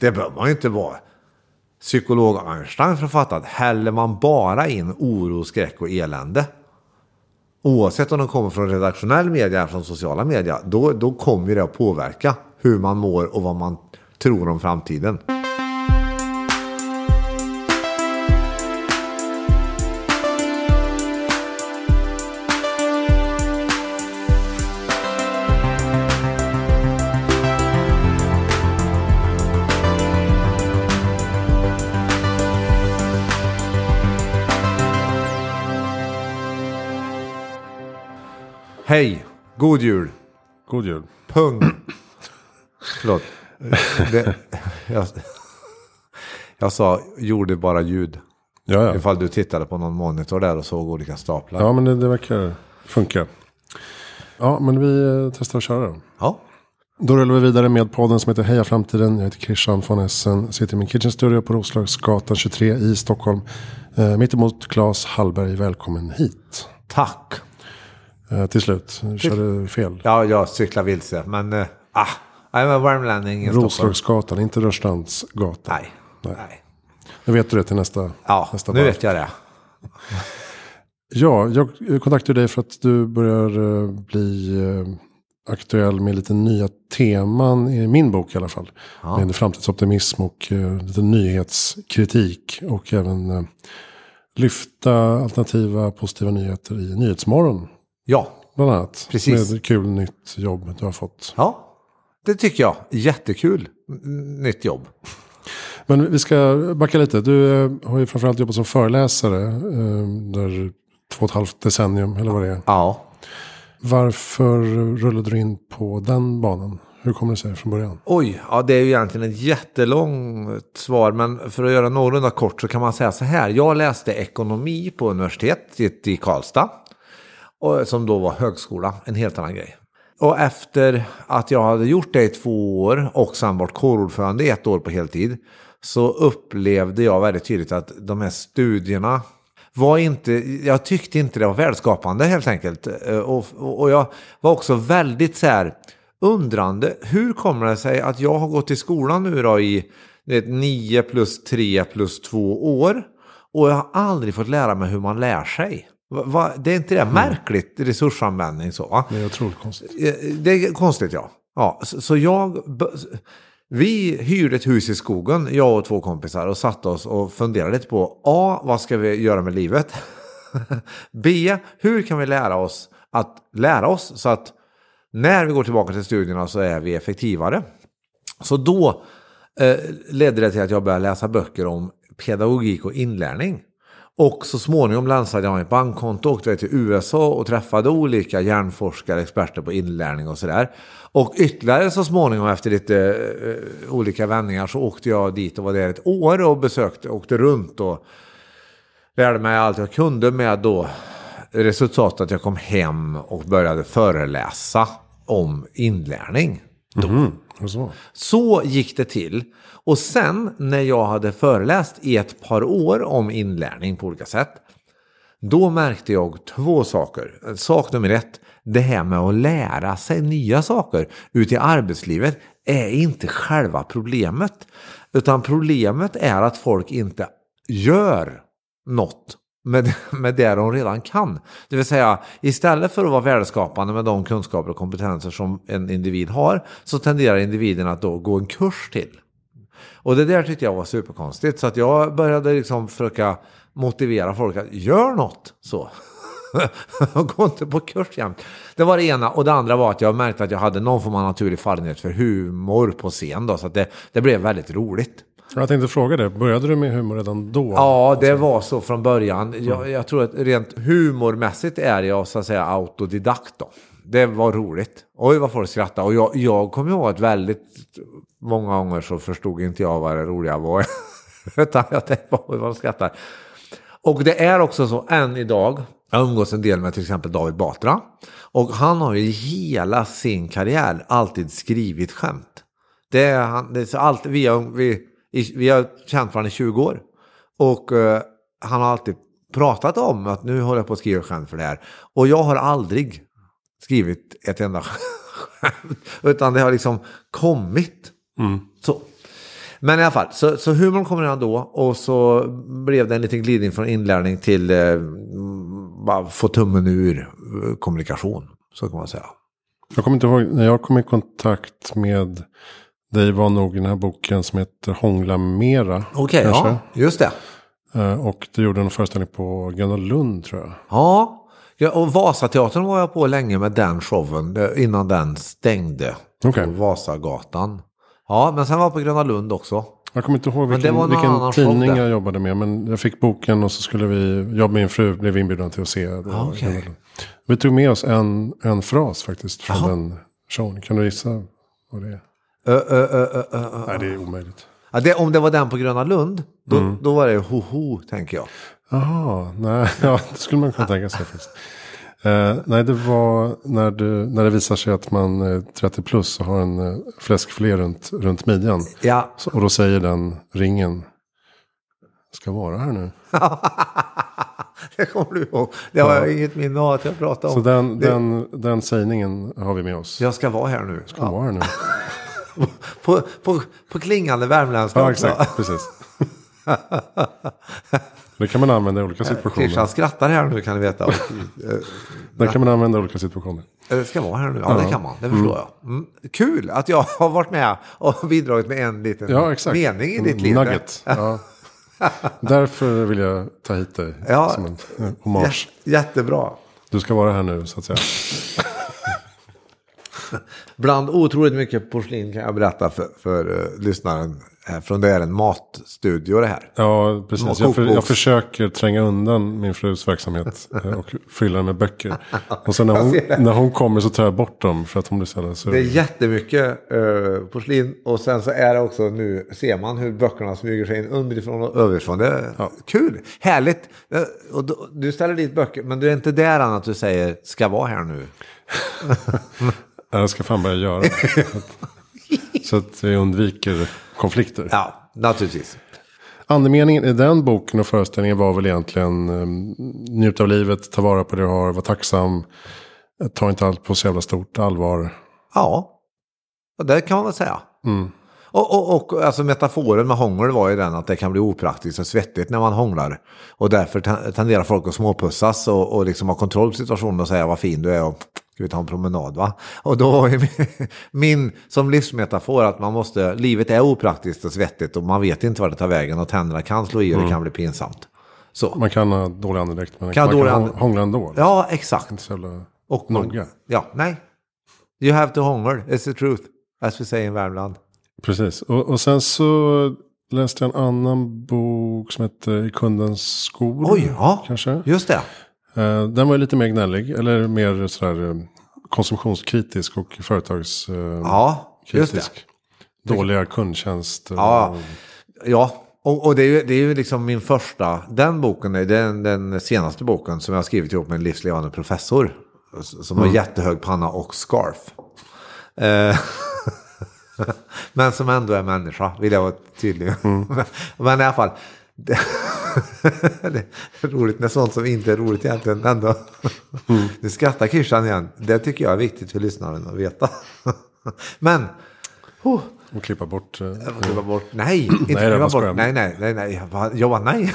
Det behöver man ju inte vara psykolog Einstein för att fatta att häller man bara in oro, skräck och elände. Oavsett om de kommer från redaktionell media eller från sociala media. Då, då kommer det att påverka hur man mår och vad man tror om framtiden. Hej, god jul. God jul. Pung. Förlåt. Det, jag, jag sa, gjorde bara ljud. Ja, ja. Ifall du tittade på någon monitor där och såg olika staplar. ja men det, det verkar funka. Ja, men vi eh, testar att köra då. Ja. Då rullar vi vidare med podden som heter Heja Framtiden. Jag heter Christian von Essen. Sitter i min kitchen studio på Roslagsgatan 23 i Stockholm. Eh, mittemot Claes Hallberg. Välkommen hit. Tack. Eh, till slut, körde fel. Ja, jag cyklar vilse. Men, eh, ah, jag är en värmlänning i Stockholm. Roslagsgatan, inte Rörstrandsgatan. Nej. Nej. Nej. Jag vet du det till nästa, Ja, nästa nu varv. vet jag det. Ja, jag kontaktade dig för att du börjar eh, bli eh, aktuell med lite nya teman i min bok i alla fall. Med framtidsoptimism och eh, lite nyhetskritik. Och även eh, lyfta alternativa positiva nyheter i Nyhetsmorgon. Ja, Bland annat. Precis. Med kul nytt jobb du har fått. ja. Det tycker jag. Jättekul. Nytt jobb. Men vi ska backa lite. Du eh, har ju framförallt jobbat som föreläsare. Eh, där två och ett halvt decennium eller vad det är. Ja. Varför rullade du in på den banan? Hur kommer det sig från början? Oj, ja det är ju egentligen ett jättelångt svar. Men för att göra någorlunda kort så kan man säga så här. Jag läste ekonomi på universitetet i Karlstad. Och, som då var högskola, en helt annan grej. Och efter att jag hade gjort det i två år och sen varit kårordförande i ett år på heltid. Så upplevde jag väldigt tydligt att de här studierna var inte, jag tyckte inte det var värdeskapande helt enkelt. Eh, och, Och, och jag var också väldigt så här undrande. Hur kommer det sig att jag har gått i skolan nu då i vet, 9 plus 3 plus 2 år. Och jag har aldrig fått lära mig hur man lär sig. Va, det är inte det märkligt resursanvändning så? Va? Det är otroligt konstigt. Eh, Det är konstigt ja. ja så, så jag... Vi hyrde ett hus i skogen, jag och två kompisar, och satte oss och funderade lite på A. Vad ska vi göra med livet? B. Hur kan vi lära oss att lära oss så att när vi går tillbaka till studierna så är vi effektivare? Så då eh, ledde det till att jag började läsa böcker om pedagogik och inlärning. Och så småningom lansade jag mitt bankkonto, åkte till USA och träffade olika hjärnforskare, experter på inlärning och sådär. Och ytterligare så småningom efter lite uh, olika vändningar så åkte jag dit och var där ett år och besökte, åkte runt och lärde mig allt jag kunde med då resultatet att jag kom hem och började föreläsa om inlärning. Och så. Så gick det till. Och sen när jag hade föreläst i ett par år om inlärning på olika sätt. Då märkte jag två saker. Sak nummer ett, det här med att lära sig nya saker ute i arbetslivet är inte själva problemet. Utan problemet är att folk inte gör något med, med det de redan kan. Det vill säga, istället för att vara värdeskapande med de kunskaper och kompetenser som en individ har, så tenderar individen att då gå en kurs till. Och det där tyckte jag var superkonstigt. Så att jag började liksom försöka motivera folk att gör något så. Gå inte på kurs jämt. Det var det ena. Och det andra var att jag märkte att jag hade någon form av naturlig fallenhet för humor på scen. Då, så att det, det blev väldigt roligt. Jag tänkte fråga det. Började du med humor redan då? Ja, det var så från början. Jag, jag tror att rent humormässigt är jag så att säga autodidakt då. Det var roligt. Oj vad folk skrattade. Och jag, jag kommer ihåg att väldigt många gånger så förstod inte jag vad det roliga var. Utan jag tänkte på oj vad de skrattar. Och det är också så än idag. Jag umgås en del med till exempel David Batra. Och han har ju hela sin karriär alltid skrivit skämt. Det är, han, det är så allt, vi, har, vi, i- vi har känt varandra i 20 år. Och eh, han har alltid pratat om att nu håller jag på att skriva skämt för det här. Och jag har aldrig skrivit ett enda skämt. Utan det har liksom kommit. Så. Men i alla fall, så, så humorn kommer redan då och så blev det en liten glidning från inlärning till eh, bara få tummen ur eh, kommunikation. Så kan man säga. Jag kommer inte ihåg, när jag kom i kontakt med dig var nog den här boken som heter Hångla Mera. Okej, kanske. ja, just det. Eh, Och du gjorde en föreställning på Gröna Lund tror jag. Ja, ja och Vasateatern var jag på länge med den showen innan den stängde. Okej. På Vasagatan. Ja, men sen var jag på Gröna Lund också. Jag kommer inte ihåg vilken, vilken tidning jag jobbade med. Men jag fick boken och så skulle vi, jag och min fru blev inbjudna till att se. det. Ah, okej. Vi tog med oss en, en fras faktiskt från Jaha. den showen. Kan du gissa vad det är? Ö, ö, ö, ö, ö. Nej, det är omöjligt. Ja, det, om det var den på Gröna Lund, då, Mm. då var det ho-ho, tänker jag. Jaha, nej, ja, det skulle man kunna tänka sig faktiskt. Eh, nej, det var när, du, när det visar sig att man är 30 plus och har en uh, fläskfilé runt, runt midjan. Ja, Så, och då säger den ringen, ska vara här nu. det kommer du ihåg. Det har jag inget minne av att jag pratade Så om. den, Det- den, den sägningen har vi med oss. Jag ska vara här nu. Ska vara här nu. På, på, på klingande värmländska Ja, exakt. Precis. Det kan man använda i olika Christian situationer. skrattar här nu kan ni veta. Eh, Det kan man använda i olika situationer. Det ska vara här nu. Ja, det kan man. Det förstår jag. Mm. Kul att jag har varit med och bidragit med en liten Ja, mening i ditt liv. Nugget. Ja. Därför vill jag ta hit dig Ja. som en eh, hommage. Jä- Jättebra. Du ska vara här nu så att säga. Bland otroligt mycket porslin kan jag berätta för, för uh, lyssnaren. Från det är en matstudio det här. Ja, precis. Jag, för, jag försöker tränga undan min frus verksamhet eh, och fylla den med böcker. Och sen när hon, när hon kommer så tar jag bort dem för att hon blir så jävla Det är jättemycket uh, porslin och sen så är det också nu ser man hur böckerna smyger sig in underifrån och överifrån. Det är kul, härligt. Och du ställer dit böcker men du är inte där än att du säger ska vara här nu. Jag ska fan börja göra det. Så att vi undviker konflikter. Ja, naturligtvis. Andemeningen i den boken och föreställningen var väl egentligen um, njut av livet, ta vara på det du har, var tacksam, ta inte allt på så jävla stort allvar. Ja, och det kan man väl säga. Mm. Och, och, och alltså metaforen med hångel var ju den att det kan bli opraktiskt och svettigt när man hånglar. Och därför ten- tenderar folk att småpussas och, och liksom ha kontroll på situationen och säga vad fin du är och ska vi ta en promenad va? Och då var ju min, min som livsmetafor att man måste, livet är opraktiskt och svettigt och man vet inte vart det tar vägen och tänderna kan slå i och det kan bli pinsamt. Så. Man kan ha dålig andedräkt men Kan man dålig kan hångla ändå. Ja, exakt. Inte så. Och Noga. Ja, nej. You have to hångel, it's the truth. As we say in Värmland. Precis. Och, och sen så läste jag en annan bok som heter I kundens skor. Oj, ja. Kanske. Just det. Eh, Den var lite mer gnällig. Eller mer sådär eh, konsumtionskritisk och företagskritisk. Ja, just det. Dåliga kundtjänster. Ja, ja. Och, och det, är ju, det är ju liksom min första, den boken är den, den senaste boken som jag har skrivit ihop med en livslevande professor. Som har jättehög panna och scarf. Eh, men som ändå är människa, vill jag vara tydlig Men i alla fall. Roligt när sånt som inte är roligt egentligen ändå. Nu skrattar Christian igen. Det tycker jag är viktigt för lyssnaren att veta. Men. Oh, Och klippa bort. eh, får klippa bort. Nej, inte Nej, klippa bort. Nej, nej, nej, nej. Jag bara, jag bara nej.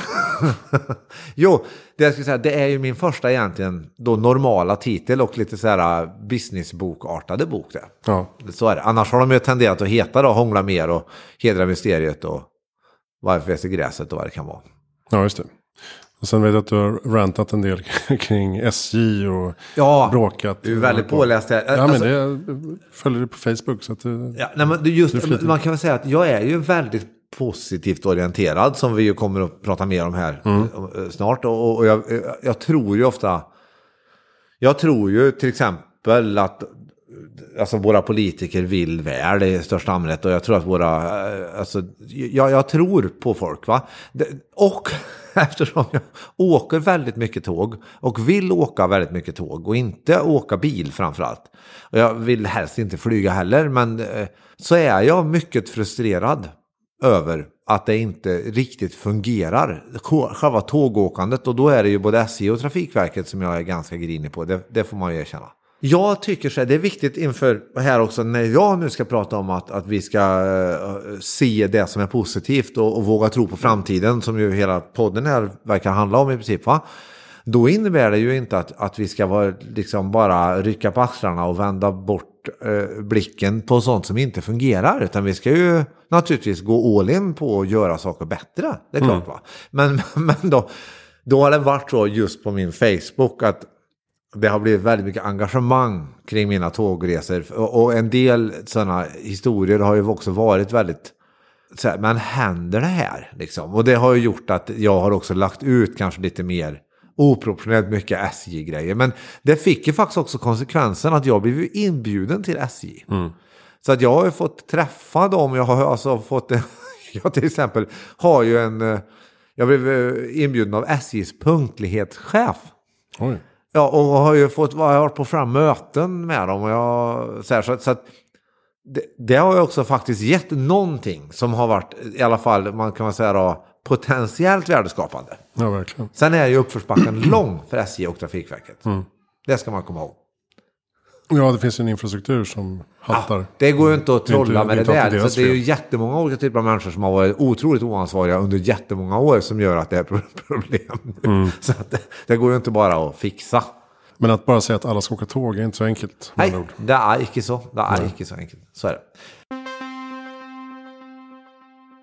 jo, det jag skulle säga, det är ju min första egentligen då normala titel och lite så här businessbokartade bok det. Ja, Så är det. Annars har de ju tenderat att heta då Hångla mer och Hedra mysteriet och Varför växer gräset och vad det kan vara. Ja, just det. Och sen vet jag att du har rantat en del kring SJ och Ja, bråkat. du är väldigt påläst här. Ja, Alltså- men det följer du på Facebook. Så att det, Ja, nej, men just, Du man kan väl säga att jag är ju väldigt positivt orienterad som vi ju kommer att prata mer om här Mm. eh, snart. Och, och jag, jag- jag tror ju ofta, jag tror ju till exempel att alltså, våra politiker vill väl i största allmänhet och jag tror att våra, eh, alltså, jag, jag tror på folk va. Och eftersom jag åker väldigt mycket tåg och vill åka väldigt mycket tåg och inte åka bil framförallt. Och jag vill helst inte flyga heller men eh, så är jag mycket frustrerad över att det inte riktigt fungerar. Själva tågåkandet och då är det ju både SJ och Trafikverket som jag är ganska grinig på. Det, det får man ju erkänna. Jag tycker så här, det är viktigt inför här också när jag nu ska prata om att, att vi ska uh, se det som är positivt och, och, våga tro på framtiden som ju hela podden här verkar handla om i princip. Va? Då innebär det ju inte att, att vi ska vara, liksom bara rycka på axlarna och vända bort uh, blicken på sånt som inte fungerar. Utan vi ska ju naturligtvis gå all in på att göra saker bättre. Det är klart mm. va. Men, men då, då har det varit så just på min Facebook att det har blivit väldigt mycket engagemang kring mina tågresor. Och en del sådana historier har ju också varit väldigt... Så här, men händer det här? Liksom? Och det har ju gjort att jag har också lagt ut kanske lite mer oproportionellt mycket SJ-grejer. Men det fick ju faktiskt också konsekvensen att jag blev inbjuden till SJ. Mm. Så att jag har ju fått träffa dem. Jag har alltså fått... jag till exempel har ju en... Jag blev inbjuden av SJs punktlighetschef. Oj. Ja, och har ju fått, jag har varit på fram möten med dem. Och jag, så, här, så, så att det, det, har ju också faktiskt gett någonting som har varit, i alla fall, man kan säga då, potentiellt värdeskapande. Ja, verkligen. Sen är ju uppförsbacken lång för SJ och Trafikverket. Mm. Det ska man komma ihåg. Ja, det finns en infrastruktur som haltar. Ja, det går ju inte att trolla inte, med det, det där. Så det är ju jättemånga olika typer av människor som har varit otroligt oansvariga under jättemånga år som gör att det är problem. Mm. Så det, det, går ju inte bara att fixa. Men att bara säga att alla ska åka tåg är inte så enkelt. Nej, det är inte så. Det är Nej. inte så enkelt. Så är det.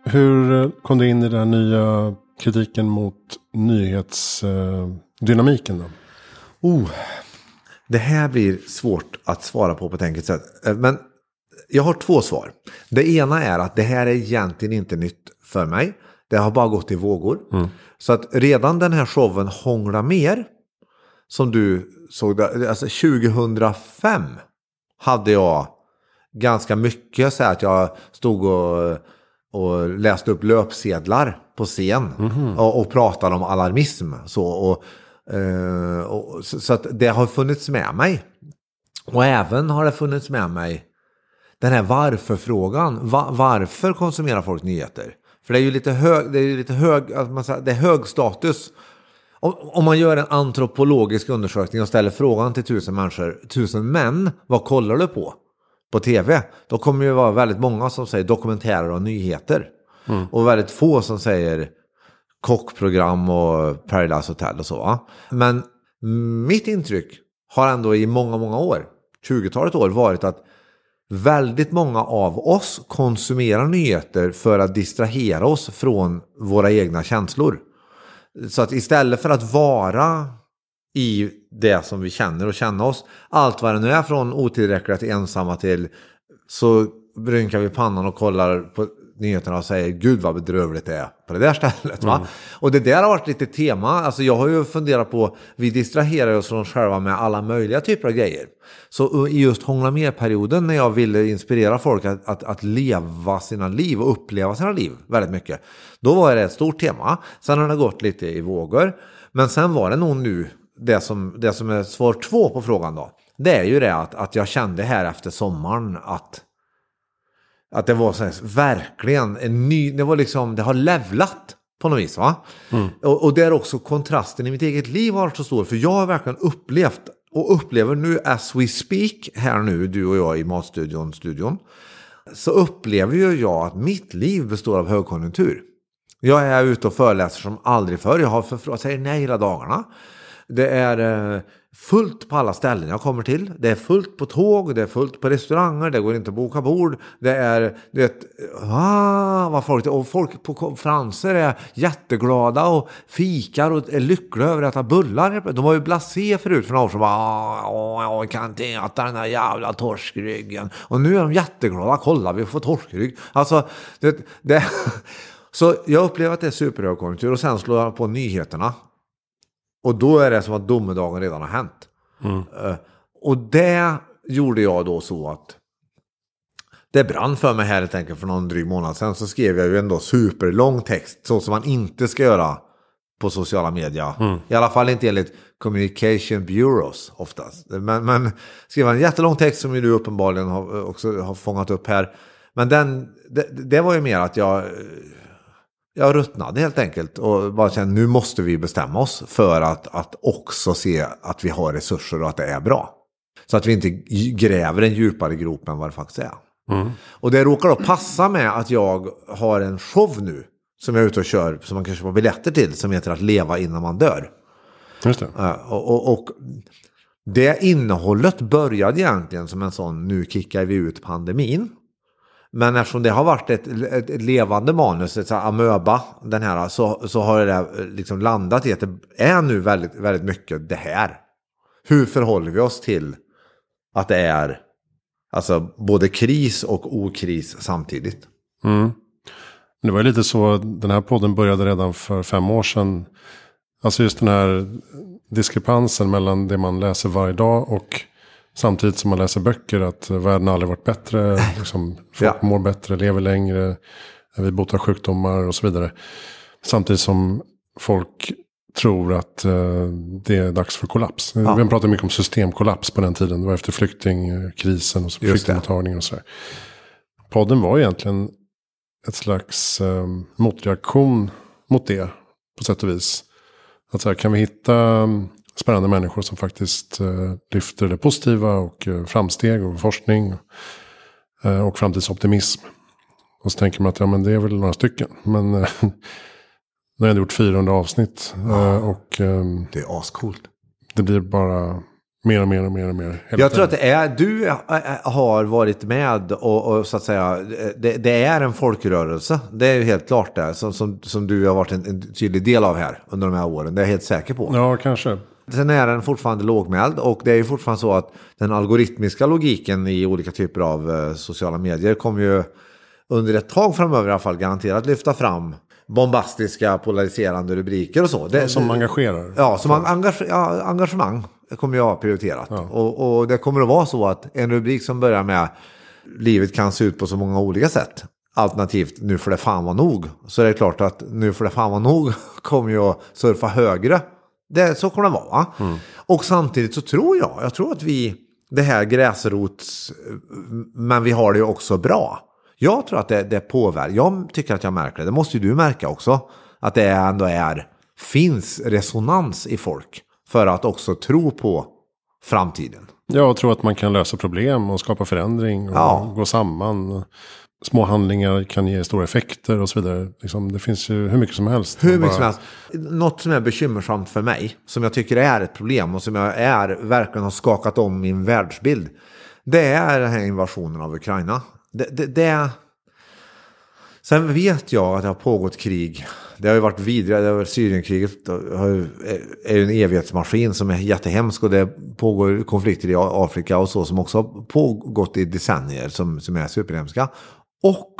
Hur eh, kom du in i den nya kritiken mot nyhetsdynamiken då? Oh, det här blir svårt att svara på på ett enkelt sätt. Eh, men jag har två svar. Det ena är att det här är egentligen inte nytt för mig. Det har bara gått i vågor. Mm. Så att redan den här showen Hångla mer, som du såg, alltså 2005 hade jag ganska mycket så här att jag stod och, och läste upp löpsedlar på scen mm. och, och pratade om alarmism. Så, och Uh, och, så, så, att det har funnits med mig. Och även har det funnits med mig den här varför-frågan. Va, varför konsumerar folk nyheter? För det är ju lite hög, det är lite hög, alltså man säger, det är hög status. Om, om, man gör en antropologisk undersökning och ställer frågan till tusen människor, tusen män, vad kollar du på? På tv? Då kommer det vara väldigt många som säger dokumentärer och nyheter. Mm. Och väldigt få som säger kockprogram och Paradise Hotel och så. Va? Men mitt intryck har ändå i många, många år, 20-talet år, varit att väldigt många av oss konsumerar nyheter för att distrahera oss från våra egna känslor. Så att istället för att vara i det som vi känner och känna oss, allt vad det nu är från otillräckliga till ensamma till så rynkar vi pannan och kollar på nyheterna och säger gud vad bedrövligt det är på det där stället. Va? Mm. Och det där har varit lite tema. Alltså jag har ju funderat på, vi distraherar oss från oss själva med alla möjliga typer av grejer. Så eh, i just Hångla med-perioden när jag ville inspirera folk att, att, att, leva sina liv och uppleva sina liv väldigt mycket. Då var det ett stort tema. Sen har det gått lite i vågor. Men sen var det nog nu, det som, det som är svar två på frågan då. Det är ju det att, att jag kände här efter sommaren att att det var så här, verkligen en ny, det var liksom, det har levlat på något vis. Va? Mm. Och, och där också kontrasten i mitt eget liv har varit så stor. För jag har verkligen upplevt och upplever nu as we speak här nu, du och jag i Matstudion, studion. Så upplever ju jag att mitt liv består av högkonjunktur. Jag är ute och föreläser som aldrig förr. Jag har för, säger nej hela dagarna. Det är eh, fullt på alla ställen jag kommer till. Det är fullt på tåg, det är fullt på restauranger, det går inte att boka bord. Det är, det ah, vad folk, och folk på konferenser är jätteglada och fikar och är lyckliga över att äta bullar. De var ju blasé förut för några år sedan. Ah, jag kan inte äta den här jävla torskryggen. Och nu är de jätteglada. Kolla, vi får torskrygg. Alltså, det, det Så jag upplever att det är superhögkonjunktur och sen slår jag på nyheterna. Och då är det som att domedagen redan har hänt. Mm. Uh, och det gjorde jag då så att det brann för mig här helt enkelt för någon dryg månad sedan. Så skrev jag ju ändå superlång text så som man inte ska göra på sociala medier. Mm. I alla fall inte enligt communication bureaus oftast. Men, men skrev en jättelång text som ju du uppenbarligen har, också har fångat upp här. Men den, det, det var ju mer att jag jag ruttnade helt enkelt och bara kände nu måste vi bestämma oss för att, att också se att vi har resurser och att det är bra. Så att vi inte gräver en djupare grop än vad det faktiskt är. Och det råkar då passa med att jag har en show nu. Som jag är ute och kör, som man kan köpa biljetter till. Som heter att leva innan man dör. Just det. Uh, och, och, och det innehållet började egentligen som en sån nu kickar vi ut pandemin. Men eftersom det har varit ett, ett, ett levande manus, ett amöba, den här, så, så har det eh, liksom landat i att det är nu väldigt, väldigt mycket det här. Hur förhåller vi oss till att det är alltså, både kris och okris samtidigt? Mm. Det var lite så, den här podden började redan för fem år sedan. Alltså just den här diskrepansen mellan det man läser varje dag och samtidigt som man läser böcker. Att världen aldrig varit bättre, liksom, folk ja. mår bättre, lever längre, vi botar sjukdomar och så vidare. Samtidigt som folk tror att uh, det är dags för kollaps. Ja. Vi pratade mycket om systemkollaps på den tiden. Det var efter flyktingkrisen och flyktingmottagningen och sådär. Podden var egentligen ett slags uh, motreaktion mot det på sätt och vis. Att så här, kan vi hitta spännande människor som faktiskt uh, lyfter det positiva och uh, framsteg och forskning uh, och framtidsoptimism. Och så tänker man att ja, men det är väl några stycken. Men nu har jag gjort 400 avsnitt. Ja, och, um, det är ascoolt. Det blir bara Mer och mer och mer och mer. Jag tiden. tror att det är, du har varit med och, och så att säga, det, det, är en folkrörelse. Det är ju helt klart det, som, som, som du har varit en, en, tydlig del av här under de här åren. Det är jag helt säker på. Ja, kanske. Sen är den fortfarande lågmäld och det är ju fortfarande så att den algoritmiska logiken i olika typer av uh, sociala medier kommer ju under ett tag framöver i alla fall garanterat lyfta fram bombastiska polariserande rubriker och så. Det, som engagerar. Ja, som engage, ja, engagemang kommer jag ha prioriterat. Ja. Och, och, det kommer att vara så att en rubrik som börjar med livet kan se ut på så många olika sätt. Alternativt nu får det fan vara nog. Så det är klart att nu får det fan vara nog kommer jag surfa högre. Det, så kommer det vara. Mm. Och samtidigt så tror jag, jag tror att vi, det här gräsrots, men vi har det ju också bra. Jag tror att det, det påverkar, jag tycker att jag märker det, det måste ju du märka också. Att det ändå är, finns resonans i folk för att också tro på framtiden. Ja, och tro att man kan lösa problem och skapa förändring och ja. gå samman. Små handlingar kan ge stora effekter och så vidare. Liksom, det finns ju hur mycket som helst. Hur mycket bara... som helst. Något som är bekymmersamt för mig, som jag tycker är ett problem och som jag är, verkligen har skakat om min världsbild. Det är den här invasionen av Ukraina. Det, det, det... Sen vet jag att det har pågått krig det har ju varit vidare. Syrienkriget är ju en evighetsmaskin som är jättehemsk. Och det pågår konflikter i Afrika och så som också har pågått i decennier som, som är superhemska. Och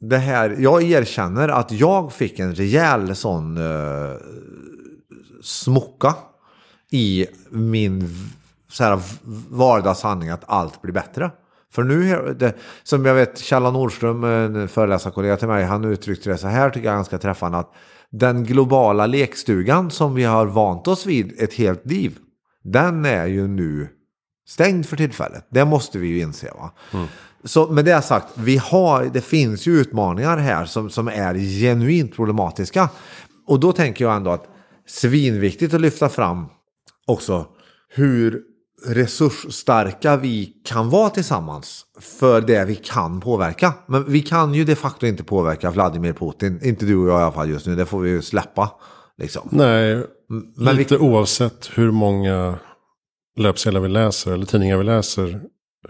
det här, jag erkänner att jag fick en rejäl sån uh, smocka i min så här, vardagshandling att allt blir bättre. För nu, det, som jag vet, Kjella Nordström, en föreläsarkollega till mig, han uttryckte det så här, tycker jag ganska träffande, att den globala lekstugan som vi har vant oss vid ett helt liv, den är ju nu stängd för tillfället. Det måste vi ju inse. Va? Mm. Så med det sagt, vi har, det finns ju utmaningar här som, som är genuint problematiska. Och då tänker jag ändå att svinviktigt att lyfta fram också hur resursstarka vi kan vara tillsammans för det vi kan påverka. Men vi kan ju de facto inte påverka Vladimir Putin. Inte du och jag i alla fall just nu. Det får vi ju släppa. Liksom. Nej, Men lite vi... oavsett hur många löpsedlar vi läser eller tidningar vi läser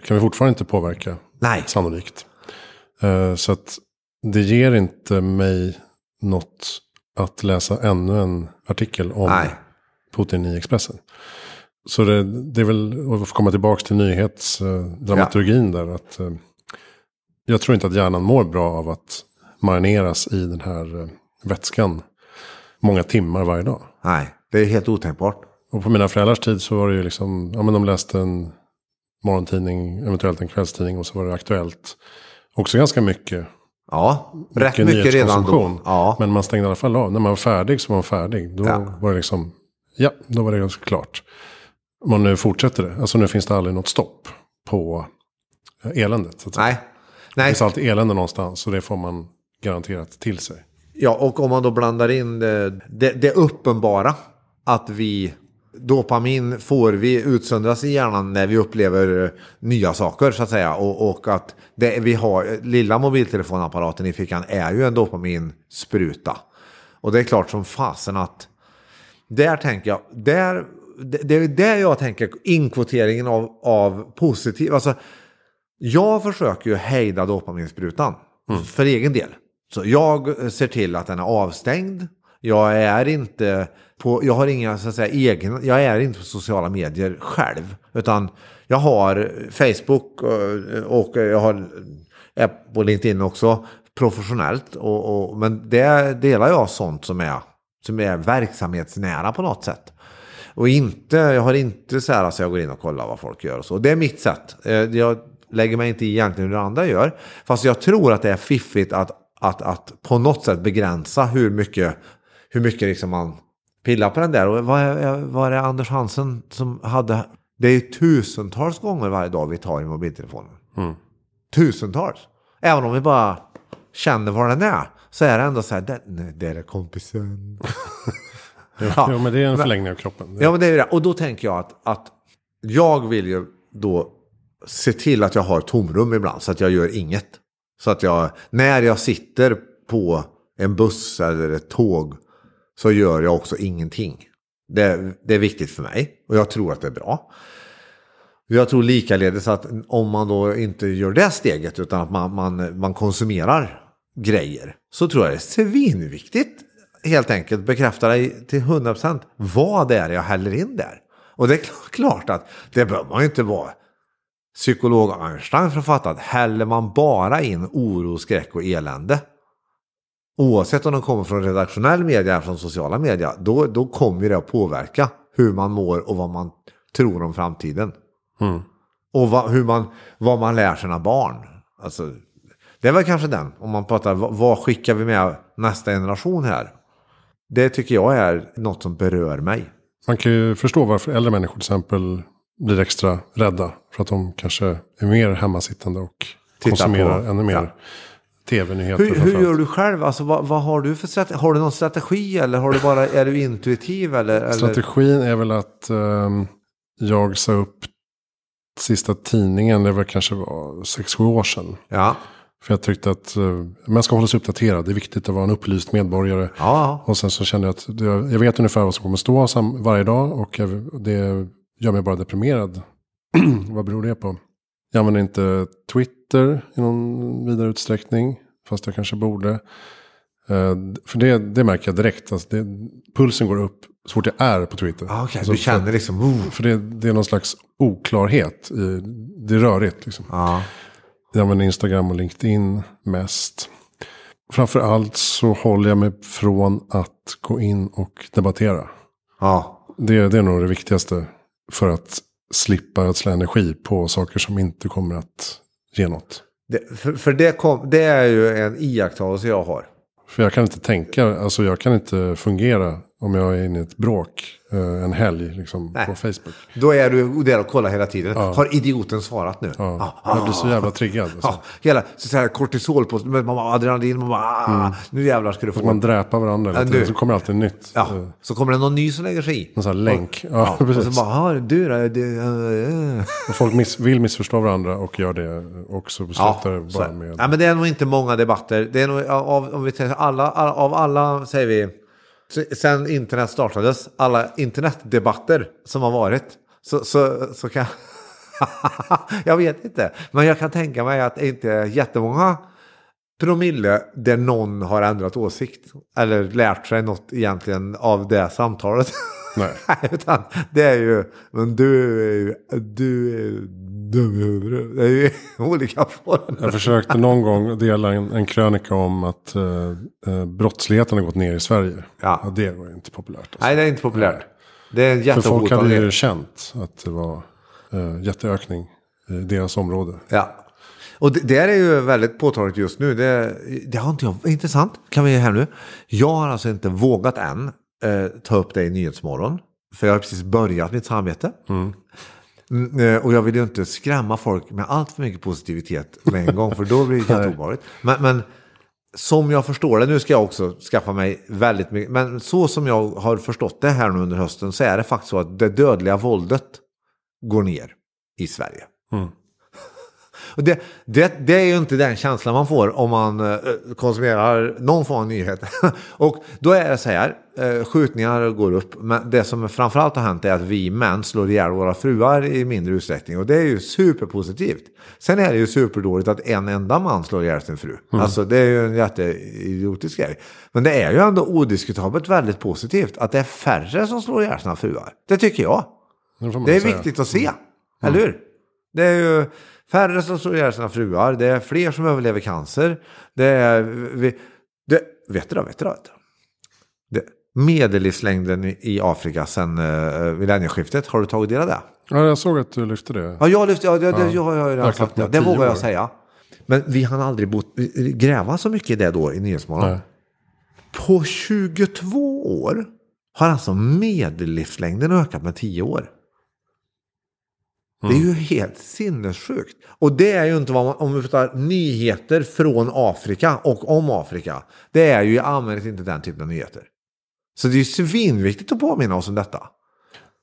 kan vi fortfarande inte påverka. Nej. Sannolikt. Uh, så att det ger inte mig något att läsa ännu en artikel om Nej. Putin i Expressen. Så det, det är väl, att få komma tillbaka till nyhetsdramaturgin ja. där. Att, eh, jag tror inte att hjärnan mår bra av att marineras i den här eh, vätskan många timmar varje dag. Nej, det är helt otänkbart. Och på mina föräldrars tid så var det ju liksom, ja men de läste en morgontidning, eventuellt en kvällstidning och så var det aktuellt. Också ganska mycket. Ja, rätt mycket, mycket redan då. Ja. Men man stängde i alla fall av. När man var färdig så var man färdig. Då ja. var det liksom, ja, då var det ganska klart. Man nu fortsätter det. Alltså nu finns det aldrig något stopp på eh, eländet. Så Nej. Nej. Det finns alltid elände någonstans och det får man garanterat till sig. Ja, och om man då blandar in det, det, det uppenbara. Att vi dopamin får vi utsöndras i hjärnan när vi upplever eh, nya saker så att säga. Och, och att det vi har, lilla mobiltelefonapparaten i fickan är ju en dopaminspruta. Och det är klart som fasen att där tänker jag, där, det, det är där jag tänker inkvoteringen av, av positiv, alltså jag försöker ju hejda dopaminsprutan mm. för egen del. Så jag ser till att den är avstängd. Jag är inte på, jag har inga så att säga egen, jag är inte på sociala medier själv. Utan jag har Facebook och, och jag har är på LinkedIn också professionellt. Och, och, men det delar jag sånt som är, som är verksamhetsnära på något sätt. Och inte, jag har inte så här att jag går in och kollar vad folk gör och så. Det är mitt sätt. Eh, jag lägger mig inte i egentligen hur andra gör. Fast jag tror att det är fiffigt att, att, att på något sätt begränsa hur mycket, hur mycket liksom man pillar på den där. Och vad är, vad är det Anders Hansen som hade? Det är tusentals gånger varje dag vi tar i mobiltelefonen. Mm. Tusentals. Även om vi bara känner var den är. Så är det ändå så här, det, det är kompisen. ja, ja, men det är en förlängning av kroppen. Ja, men det är det. Och då tänker jag att, att jag vill ju då se till att jag har tomrum ibland så att jag gör inget. Så att jag, när jag sitter på en buss eller ett tåg så gör jag också ingenting. Det, det är viktigt för mig och jag tror att det är bra. Jag tror likaledes att om man då inte gör det steget utan att man, man, man konsumerar grejer så tror jag det är svinviktigt helt enkelt bekräfta dig till 100% vad det är jag häller in där. Och det är klart att det behöver man ju inte vara psykolog Einstein för att fatta att häller man bara in oro, skräck och elände oavsett om de kommer från redaktionell media eller från sociala media då, då kommer det att påverka hur man mår och vad man tror om framtiden. Mm. Och vad, hur man, vad man lär sina barn. Alltså, det är väl kanske den, om man pratar vad, vad skickar vi med nästa generation här? Det tycker jag är något som berör mig. Man kan ju förstå varför äldre människor till exempel blir extra rädda. För att de kanske är mer hemmasittande och Titta konsumerar på, ännu mer. Ja. Tv-nyheter. Hur, hur gör du själv? Alltså, vad, vad, har du för strategi? Har du någon strategi eller har du bara, är du intuitiv? Eller, eller? Strategin är väl att um, jag sa upp sista tidningen, det var kanske var sex sju år sedan. Ja. För jag tyckte att uh, man ska hålla sig uppdaterad. Det är viktigt att vara en upplyst medborgare. Ja. Och sen så kände jag att jag, jag vet ungefär vad som kommer stå varje dag. Och jag, det gör mig bara deprimerad. vad beror det på? Jag använder inte Twitter i någon vidare utsträckning. Fast jag kanske borde. Uh, för det, det märker jag direkt. Alltså det, pulsen går upp så fort jag är på Twitter. Ah, okay. alltså, du känner liksom... Oh. För det, det, är någon slags oklarhet. I, det är rörigt liksom. Ah. Jag använder Instagram och LinkedIn mest. Framförallt så håller jag mig från att gå in och debattera. Ja. Det, det är nog det viktigaste för att slippa ödsla energi på saker som inte kommer att ge något. Det, för, för det, kom, det är ju en iakttagelse jag har. För jag kan inte tänka, alltså jag kan inte fungera om jag är inne i ett bråk eh, en helg liksom, på Facebook. Då är du där och kollar hela tiden. Ja. Har idioten svarat nu? Ja. Ah, jag blir så jävla triggad. Alltså. Ja, hela så här, kortisol på, bara, adrenalin, bara, ah, mm. nu jävlar ska du få. man dräpar varandra hela tiden, så kommer alltid nytt. Ja. Eh. Så kommer det någon ny som lägger sig i. En sån här länk. Ja, ja precis. Och så bara, ah, du då? Du, uh, och folk miss, vill missförstå varandra och gör det också. Slutar ja, bara med... Ja, men det är nog inte många debatter. Det är nog, av, om vi alla, av alla, säger vi, sen internet startades, alla internetdebatter som har varit, så, så, så kan jag vet inte, men jag kan tänka mig att det inte är jättemånga promille där någon har ändrat åsikt eller lärt sig något egentligen av det samtalet. Nej. Utan det är ju, men du är ju, du är dum i huvudet. Det är ju olika former. Jag försökte någon gång dela en, en krönika om att uh, brottsligheten har gått ner i Sverige. Ja. ja det var ju inte populärt. Alltså. Nej, det är inte populärt. Det är en För folk hade ju känt att det var uh, jätteökning i deras område. Ja. Och det, det är ju väldigt påtagligt just nu. Det, det har inte jag, intressant, kan vi här nu. Jag har alltså inte vågat än eh, ta upp det i Nyhetsmorgon. För jag har precis börjat mitt samarbete. Mm. Mm, eh, och jag vill ju inte skrämma folk med allt för mycket positivitet med en gång, för då blir det jätteobehagligt. Men, men som jag förstår det, nu ska jag också skaffa mig väldigt mycket, men så som jag har förstått det här nu under hösten så är det faktiskt så att det dödliga våldet går ner i Sverige. Mm. Och det, det, det är ju inte den känslan man får om man eh, konsumerar någon form av nyheter. och då är det så här, eh, skjutningar går upp, men det som framförallt har hänt är att vi män slår ihjäl våra fruar i mindre utsträckning. Och det är ju superpositivt. Sen är det ju superdåligt att en enda man slår ihjäl sin fru. Mm. Alltså det är ju en jätteidiotisk grej. Men det är ju ändå odiskutabelt väldigt positivt att det är färre som slår ihjäl sina fruar. Det tycker jag. Det, Det är säga. viktigt att se, eller hur? Det är ju färre som slår ihjäl sina fruar, det är fler som överlever cancer. Det är, vi, det, vet du då, vet du då? Vet du? Det, medellivslängden i- Afrika sedan uh, millennieskiftet, har du tagit del av det? Ja, jag såg att du lyfte det. Ja, jag lyfte, ja, det, Ja. jag redan Ökat sagt det. Det vågar jag säga. Men vi hann aldrig bot, gräva så mycket i det då i Nyhetsmorgon. På 22 år har alltså medellivslängden ökat med 10 år. Det är ju helt sinnessjukt. Och det är ju inte vad man, om vi tar nyheter från Afrika och om Afrika. Det är ju i allmänhet inte den typen av nyheter. Så det är ju svinviktigt att påminna oss om detta.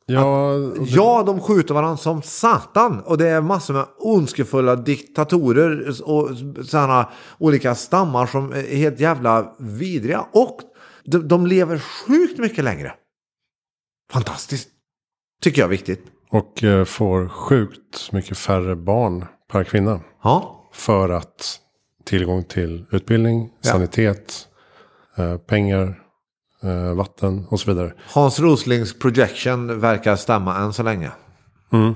Ja, det, Ja, de skjuter varandra som satan. Och det är massor med ondskefulla diktatorer och sådana olika stammar som är helt jävla vidriga. Och de, de lever sjukt mycket längre. Fantastiskt. Tycker jag är viktigt. Och eh, får sjukt mycket färre barn per kvinna. Ja, För att tillgång till utbildning, Ja. sanitet, eh, pengar, eh, vatten och så vidare. Hans Roslings projection verkar stämma än så länge.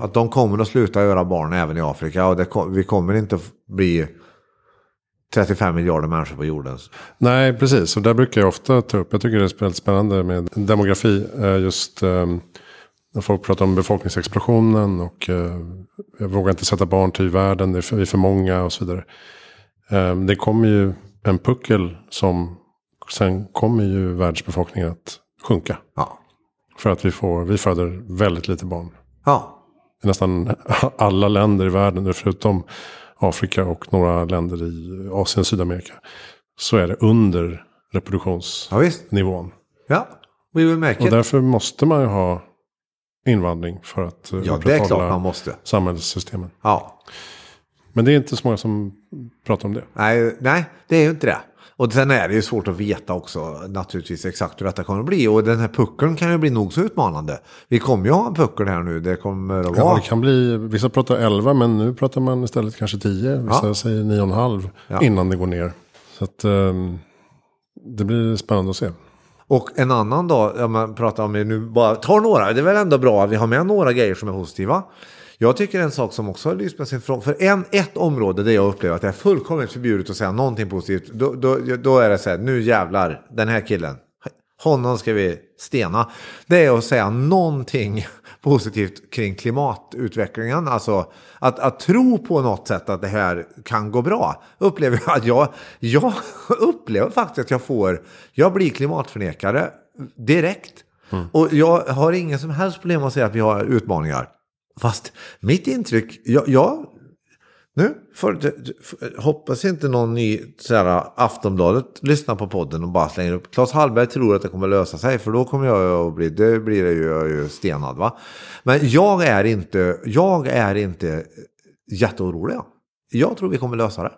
Att de kommer att sluta göra barn även i Afrika. Och det, vi kommer inte att bli 35 miljarder människor på jorden. Nej, precis. Och där brukar jag ofta ta upp. Jag tycker det är väldigt spännande med demografi. Just eh, när folk pratar om befolkningsexplosionen. Och eh, jag vågar inte sätta barn till världen. Det är för, vi är för många och så vidare. Eh, Det kommer ju en puckel som sen kommer ju världsbefolkningen att sjunka. Ja. För att vi, får, vi föder väldigt lite barn. Ja. I nästan alla länder i världen, förutom Afrika och några länder i Asien och Sydamerika. Så är det under reproduktionsnivån. ja. Ja, we will make Och it. därför måste man ju ha invandring för att eh, Ja, det är klart upprätthålla man måste. samhällssystemen. Ja. Men det är inte så många som pratar om det. Nej, nej, det är ju inte det. Och sen är det ju svårt att veta också naturligtvis exakt hur detta kommer att bli. Och den här puckeln kan ju bli nog så utmanande. Vi kommer ju ha en puckel här nu. Det kommer att Ja, vara. det kan bli, vissa pratar 11 men nu pratar man istället kanske 10. Vissa Ja. säger 9,5 Ja. innan det går ner. Så att, ehm, det blir spännande att se. Och en annan dag, om man pratar om, nu bara tar några, det är väl ändå bra att vi har med några grejer som är positiva. Jag tycker en sak som också har lyst med sin fråga, för en, ett område där jag upplever att det är fullkomligt förbjudet att säga någonting positivt, då, då, då är det så här, nu jävlar, den här killen, honom ska vi stena. Det är att säga någonting positivt kring klimatutvecklingen, alltså att, att tro på något sätt att det här kan gå bra. Upplever jag att jag, jag upplever faktiskt att jag får, jag blir klimatförnekare direkt. Och jag har ingen som helst problem att säga att vi har utmaningar. Fast mitt intryck, jag, jag nu för, för, hoppas inte någon ny sådär, Aftonbladet lyssnar på podden och bara slänger upp. Claes Hallberg tror att det kommer lösa sig för då kommer jag att bli, det blir det ju, jag ju stenad va. Men jag är inte, jag är inte jätteorolig. Jag tror vi kommer lösa det.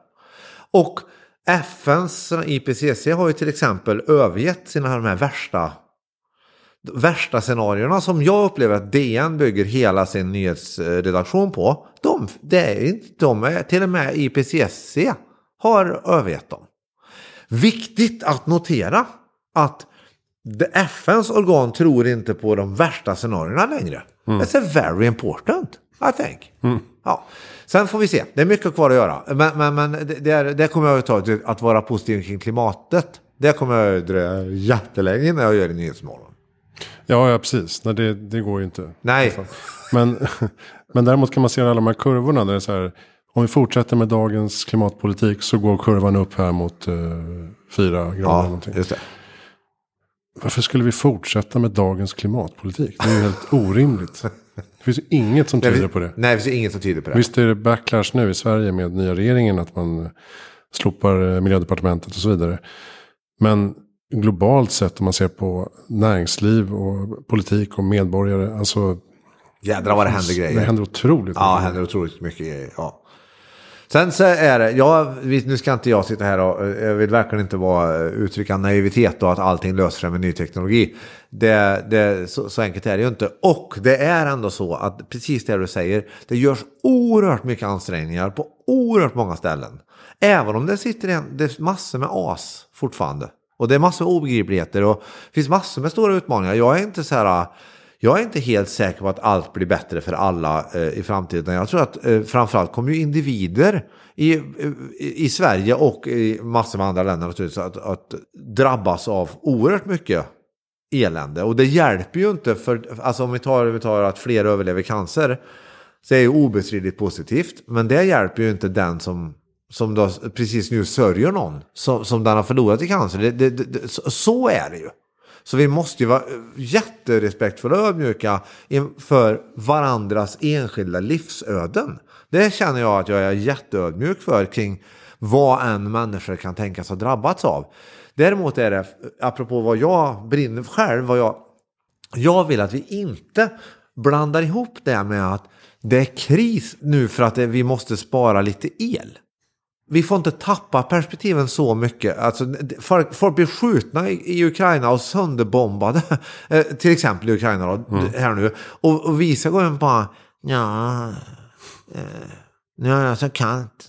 Och FNs IPCC har ju till exempel övergett sina de här värsta värsta scenarierna som jag upplever att DN bygger hela sin nyhetsredaktion på. De, det är inte, de är, till och med IPCC har övergett dem. Viktigt att notera att FNs organ tror inte på de värsta scenarierna längre. It's very important, I think. Ja. Sen får vi se, det är mycket kvar att göra. Men, men, men det, det, är, det kommer jag att ta, att vara positiv kring klimatet. Det kommer jag att dröja jättelänge innan jag gör i Nyhetsmorgon. Ja, ja precis. Nej, det, det går ju inte. Nej. Men, men däremot kan man se alla de här kurvorna. Där det är så här, om vi fortsätter med dagens klimatpolitik så går kurvan upp här mot eh, fyra grader. eller Ja, någonting. just det. Varför skulle vi fortsätta med dagens klimatpolitik? Det är ju helt orimligt. Det finns ju inget som tyder på det. Nej, det finns inget som tyder på det. Visst är det backlash nu i Sverige med nya regeringen att man slopar eh, miljödepartementet och så vidare. Men globalt sett om man ser på näringsliv och politik och medborgare. Alltså, Jädrar vad det händer grejer. Det händer otroligt Ja, det händer otroligt mycket grejer. Ja. Sen så är det, ja, nu ska inte jag sitta här och jag vill verkligen inte vara, uttrycka naivitet och att allting löser sig med ny teknologi. Det, det, så, så, enkelt är det ju inte. Och det är ändå så att precis det du säger, det görs oerhört mycket ansträngningar på oerhört många ställen. Även om det sitter en, det är massor med as fortfarande. Och det är massor med obegripligheter och det finns massor med stora utmaningar. Jag är inte så här jag är inte helt säker på att allt blir bättre för alla eh, i framtiden. Jag tror att eh, framförallt kommer ju individer i, i, i Sverige och i massor med andra länder naturligtvis att, att drabbas av oerhört mycket elände. Och det hjälper ju inte för, alltså om vi tar, vi tar att fler överlever cancer, så är det obestridligt positivt. Men det hjälper ju inte den som, som då precis nu sörjer någon som, som den har förlorat i cancer. Det, det, det, så är det ju. Så vi måste ju vara eh, jätterespektfulla och ödmjuka inför varandras enskilda livsöden. Det känner jag att jag är jätteödmjuk för kring vad en människa kan tänkas ha drabbats av. Däremot är det, apropå vad jag brinner för själv, vad jag, jag vill att vi inte blandar ihop det med att det är kris nu för att vi måste spara lite el vi får inte tappa perspektiven så mycket. Alltså, folk, folk blir skjutna i, i Ukraina och sönderbombade. Eh, till exempel i Ukraina då, mm. här nu. Och, och vissa går in på, ja, nu är jag så kallt.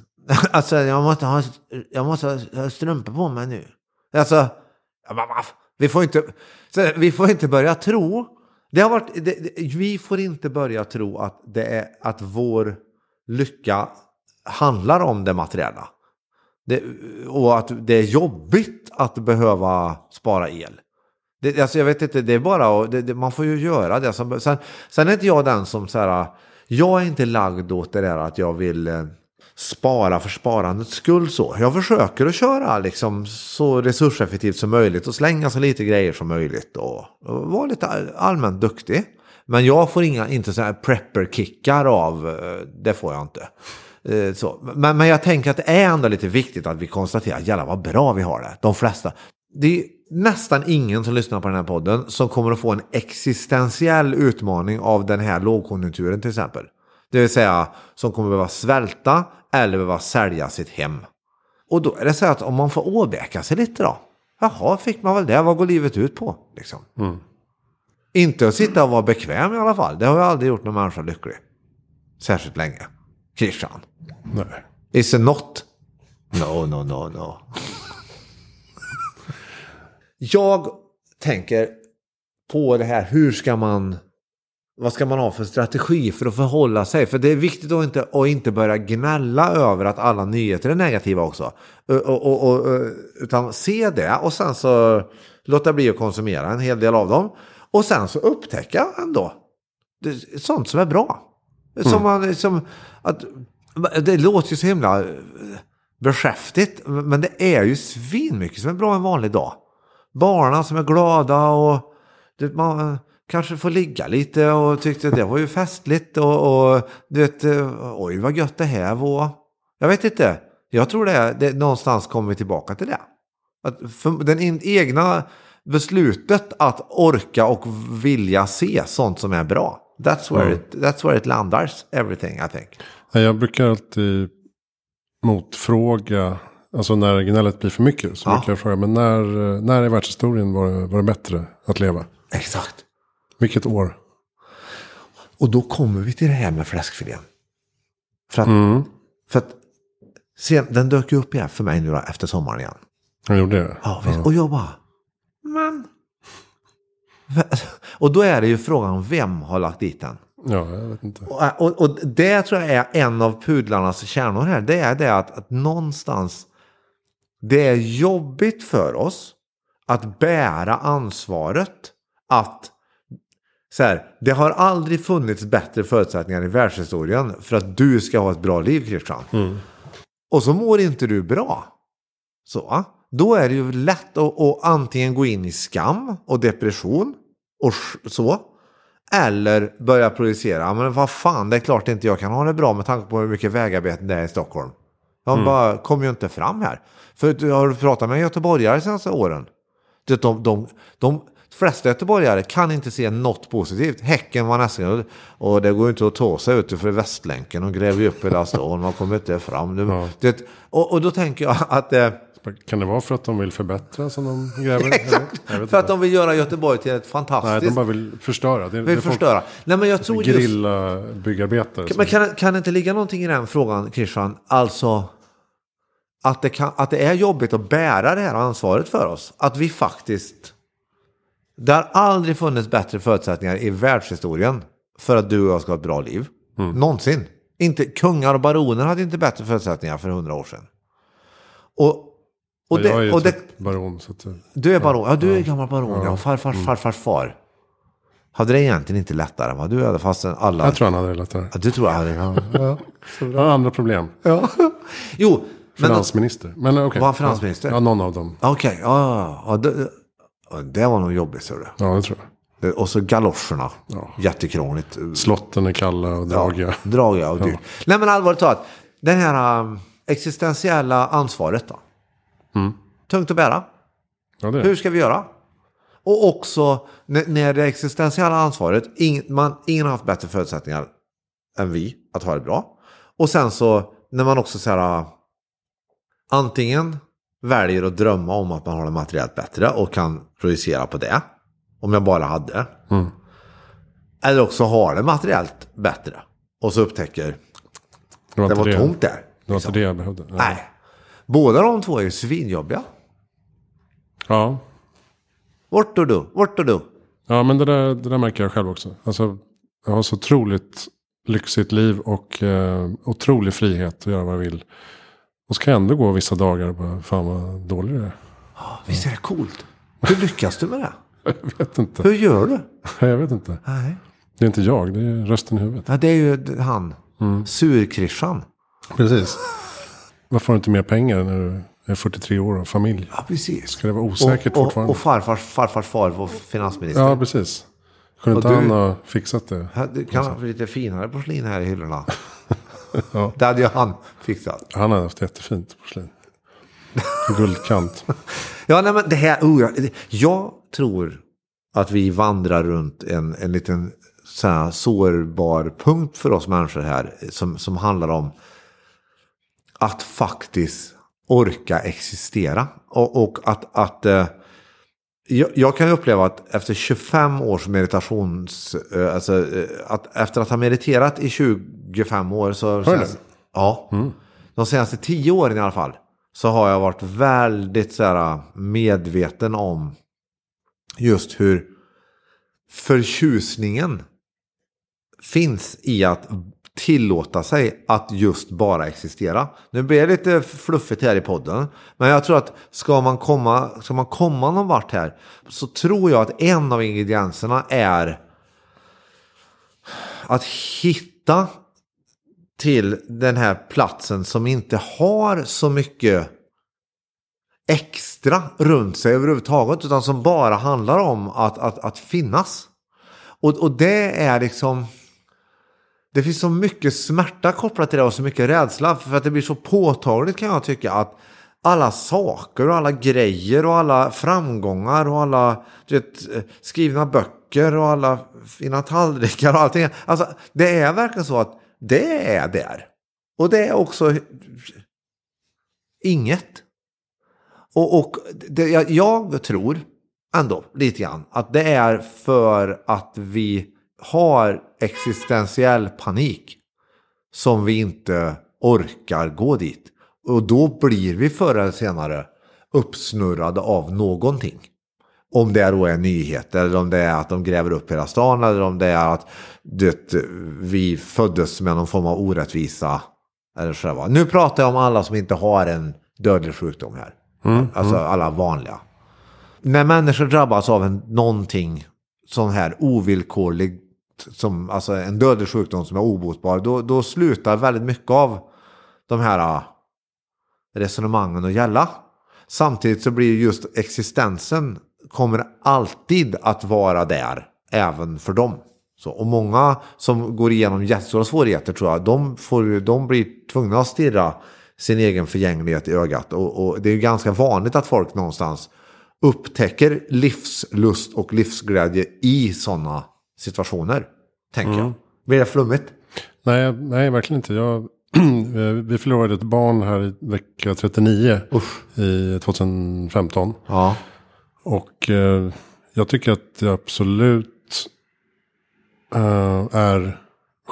alltså jag måste, ha, jag måste ha strumpor på mig nu. Alltså, vi får inte, vi får inte börja tro. Det har varit, det, vi får inte börja tro att det är att vår lycka handlar om det materiella. Det, och att det är jobbigt att behöva spara el. Det, alltså jag vet inte, det är bara det, det, man får ju göra det. Som, sen, sen är inte jag den som så här, jag är inte lagd åt det där att jag vill eh, spara för sparandets skull så. Jag försöker att köra liksom så resurseffektivt som möjligt och slänga så lite grejer som möjligt och, och vara lite allmänt duktig. Men jag får inga, inte så här prepper-kickar av, eh, det får jag inte. Eh, så. Men, men jag tänker att det är ändå lite viktigt att vi konstaterar, jävlar vad bra vi har det. De flesta. Det är nästan ingen som lyssnar på den här podden som kommer att få en existentiell utmaning av den här lågkonjunkturen till exempel. Det vill säga som kommer att behöva svälta eller behöva sälja sitt hem. Och då är det så att om man får åbäka sig lite då. Jaha, fick man väl det. Vad går livet ut på? Liksom. Mm. Inte att sitta och vara bekväm i alla fall. Det har jag aldrig gjort någon människa lycklig. Särskilt länge. Christian. Nej. Is it not? No, no, no, no. jag tänker på det här, hur ska man... Vad ska man ha för strategi för att förhålla sig? För det är viktigt att inte, att inte börja gnälla över att alla nyheter är negativa också. Och, och, och, utan se det och sen så låta bli att konsumera en hel del av dem. Och sen så upptäcka ändå sånt som är bra. Som mm. man, som, att, det låter ju så himla eh, beskäftigt, men det är ju svinmycket som är bra en vanlig dag. Barnen som är glada och det, man kanske får ligga lite och tyckte det var ju festligt och, och du vet, eh, oj vad gött det här var. Jag vet inte, jag tror det, det någonstans kommer vi tillbaka till det. Att för den egna beslutet att orka och vilja se sånt som är bra. That's where, mm. it, that's where it landars everything I think. Jag brukar alltid motfråga, alltså när gnället blir för mycket. Så ja. brukar jag fråga, men när, när i världshistorien var, var det bättre att leva? Exakt. Vilket år? Och då kommer vi till det här med fläskfilén. För att, mm. för att sen, den dök ju upp igen för mig nu då, efter sommaren igen. Han gjorde det? Ja, ja. Och jag bara, men och då är det ju frågan vem har lagt dit den. Ja, jag vet inte. Och, och, och, det tror jag är en av pudlarnas kärnor här. Det är det att, att någonstans det är jobbigt för oss att bära ansvaret att så här, det har aldrig funnits bättre förutsättningar i världshistorien för att du ska ha ett bra liv Christian. Mm. Och så mår inte du bra. Så. Då är det ju lätt att, att antingen gå in i skam och depression och så. Eller börja producera, men vad fan, det är klart inte jag kan ha det bra med tanke på hur mycket vägarbeten det är i Stockholm. De bara kommer ju inte fram här. För har du pratat med göteborgare de senaste åren? De, de, de, de flesta göteborgare kan inte se något positivt. Häcken var nästan... Och det går ju inte att ta sig ut för Västlänken. och gräver ju upp hela stan. Man kommer inte fram. Du, Ja. det, och, och då tänker jag att... Eh, Kan det vara för att de vill förbättra som de gräver? exakt, för att de vill göra Göteborg till ett Nej, fantastiskt... de bara vill förstöra. Det, vill det förstöra. Nej, men jag tror just... Grilla byggarbetare. Men kan, kan det inte ligga någonting i den frågan, Christian? Alltså att det, kan, att det är jobbigt att bära det här ansvaret för oss. Att vi faktiskt... Det har aldrig funnits bättre förutsättningar i världshistorien för att du och jag ska ha ett bra liv. Någonsin. Inte, kungar och baroner hade inte bättre förutsättningar för hundra år sedan. Och, och, jag är det, ju och det, typ baron. Så att, du är baron, ja du är gammal baron, ja. Farfars farfars far. Hade det egentligen inte lättare än vad du hade fastän alla... jag tror han hade det lättare. Ja, du tror jag hade... Ja. Han har andra problem. Ja. Jo. Finansminister. Men okej. Var han finansminister? Ja, någon av dem. Okej, ja, ja, ja, det, ja, det var nog jobbigt, ser du. Ja, det tror jag. Det- Och så galoscherna. Ja. Jättekrångligt. Slotten är kalla och dragiga. Dragiga och dyrt. Nej, men allvarligt talat. Den här um, existentiella ansvaret då. Mm. Tungt att bära. Ja, Hur ska vi göra? Och också när, när det existentiella ansvaret, ing, man, ingen har haft bättre förutsättningar än vi att ha det bra. Och sen så när man också så här, äh, antingen väljer att drömma om att man har det materiellt bättre och kan projicera på det. Om jag bara hade. Mm. Eller också har det materiellt bättre. Och så upptäcker Det var det var det. tomt där. Det var inte det jag behövde. Ja. Nej. Båda de två är ju svinjobbiga. Ja. Vart och du, vart och du. ja, men det där, det där märker jag själv också. Alltså, jag har så otroligt lyxigt liv och eh, otrolig frihet att göra vad jag vill. Och så kan jag ändå gå vissa dagar och bara, fan vad dålig det är. Visst är det coolt? Hur lyckas du med det? Jag vet inte. Hur gör du? Jag vet inte. Nej. Det är inte jag, det är rösten i huvudet. Ja, det är ju han. Surkrissan. Precis. Varför har du inte mer pengar när du är 43 år och familj? Ja, precis. Ska det vara osäkert och, och, fortfarande? och farfars, farfars far var finansminister. ja, precis. Kunde inte han ha fixat det? Ja, Det kan ha lite finare porslin här i hyllorna. Det hade ju han fixat. Han hade haft jättefint porslin. Guldkant. Ja, nej, men det här, oh, jag, jag tror att vi vandrar runt en, en liten så här, sårbar punkt för oss människor här som, som handlar om att faktiskt orka existera. Och, och att, att eh, jag, jag kan uppleva att efter 25 års meditations... eh, Alltså, eh, att efter att ha mediterat i 25 år så... Har du Ja. De senaste 10 åren i alla fall. Så har jag varit väldigt så här, medveten om just hur förtjusningen finns i att tillåta sig att just bara existera. Nu blir det lite fluffigt här i podden. Men jag tror att ska man komma, ska man komma någon vart här så tror jag att en av ingredienserna är att hitta till den här platsen som inte har så mycket extra runt sig överhuvudtaget utan som bara handlar om att, att, att finnas. Och, och det är liksom... Det finns så mycket smärta kopplat till det och så mycket rädsla för att det blir så påtagligt kan jag tycka att alla saker och alla grejer och alla framgångar och alla du vet, skrivna böcker och alla fina tallrikar och allting. Alltså det är verkligen så att det är där. Och det är också inget. Och, och det, jag, jag tror ändå lite grann att det är för att vi har existentiell panik som vi inte orkar gå dit. Och då blir vi förr eller senare uppsnurrade av någonting. Om det då är nyheter eller om det är att de gräver upp hela stan eller om det är att det, vi föddes med någon form av orättvisa. Eller så där. Nu pratar jag om alla som inte har en dödlig sjukdom här. alltså alla vanliga. När människor drabbas av en, någonting sån här ovillkorlig, som, alltså en dödlig sjukdom som är obotbar, då, då slutar väldigt mycket av de här ah, resonemangen att gälla. Samtidigt så blir just existensen kommer alltid att vara där även för dem. Så, och många som går igenom jättestora svårigheter tror jag, de, får, de blir tvungna att stirra sin egen förgänglighet i ögat. Och, och det är ju ganska vanligt att folk någonstans upptäcker livslust och livsglädje i sådana situationer. Tänker jag. Blir det flummigt? Nej, nej, verkligen inte. Jag, vi förlorade ett barn här i vecka 39 Usch. i 2015. Ja. Och eh, jag tycker att det absolut eh, är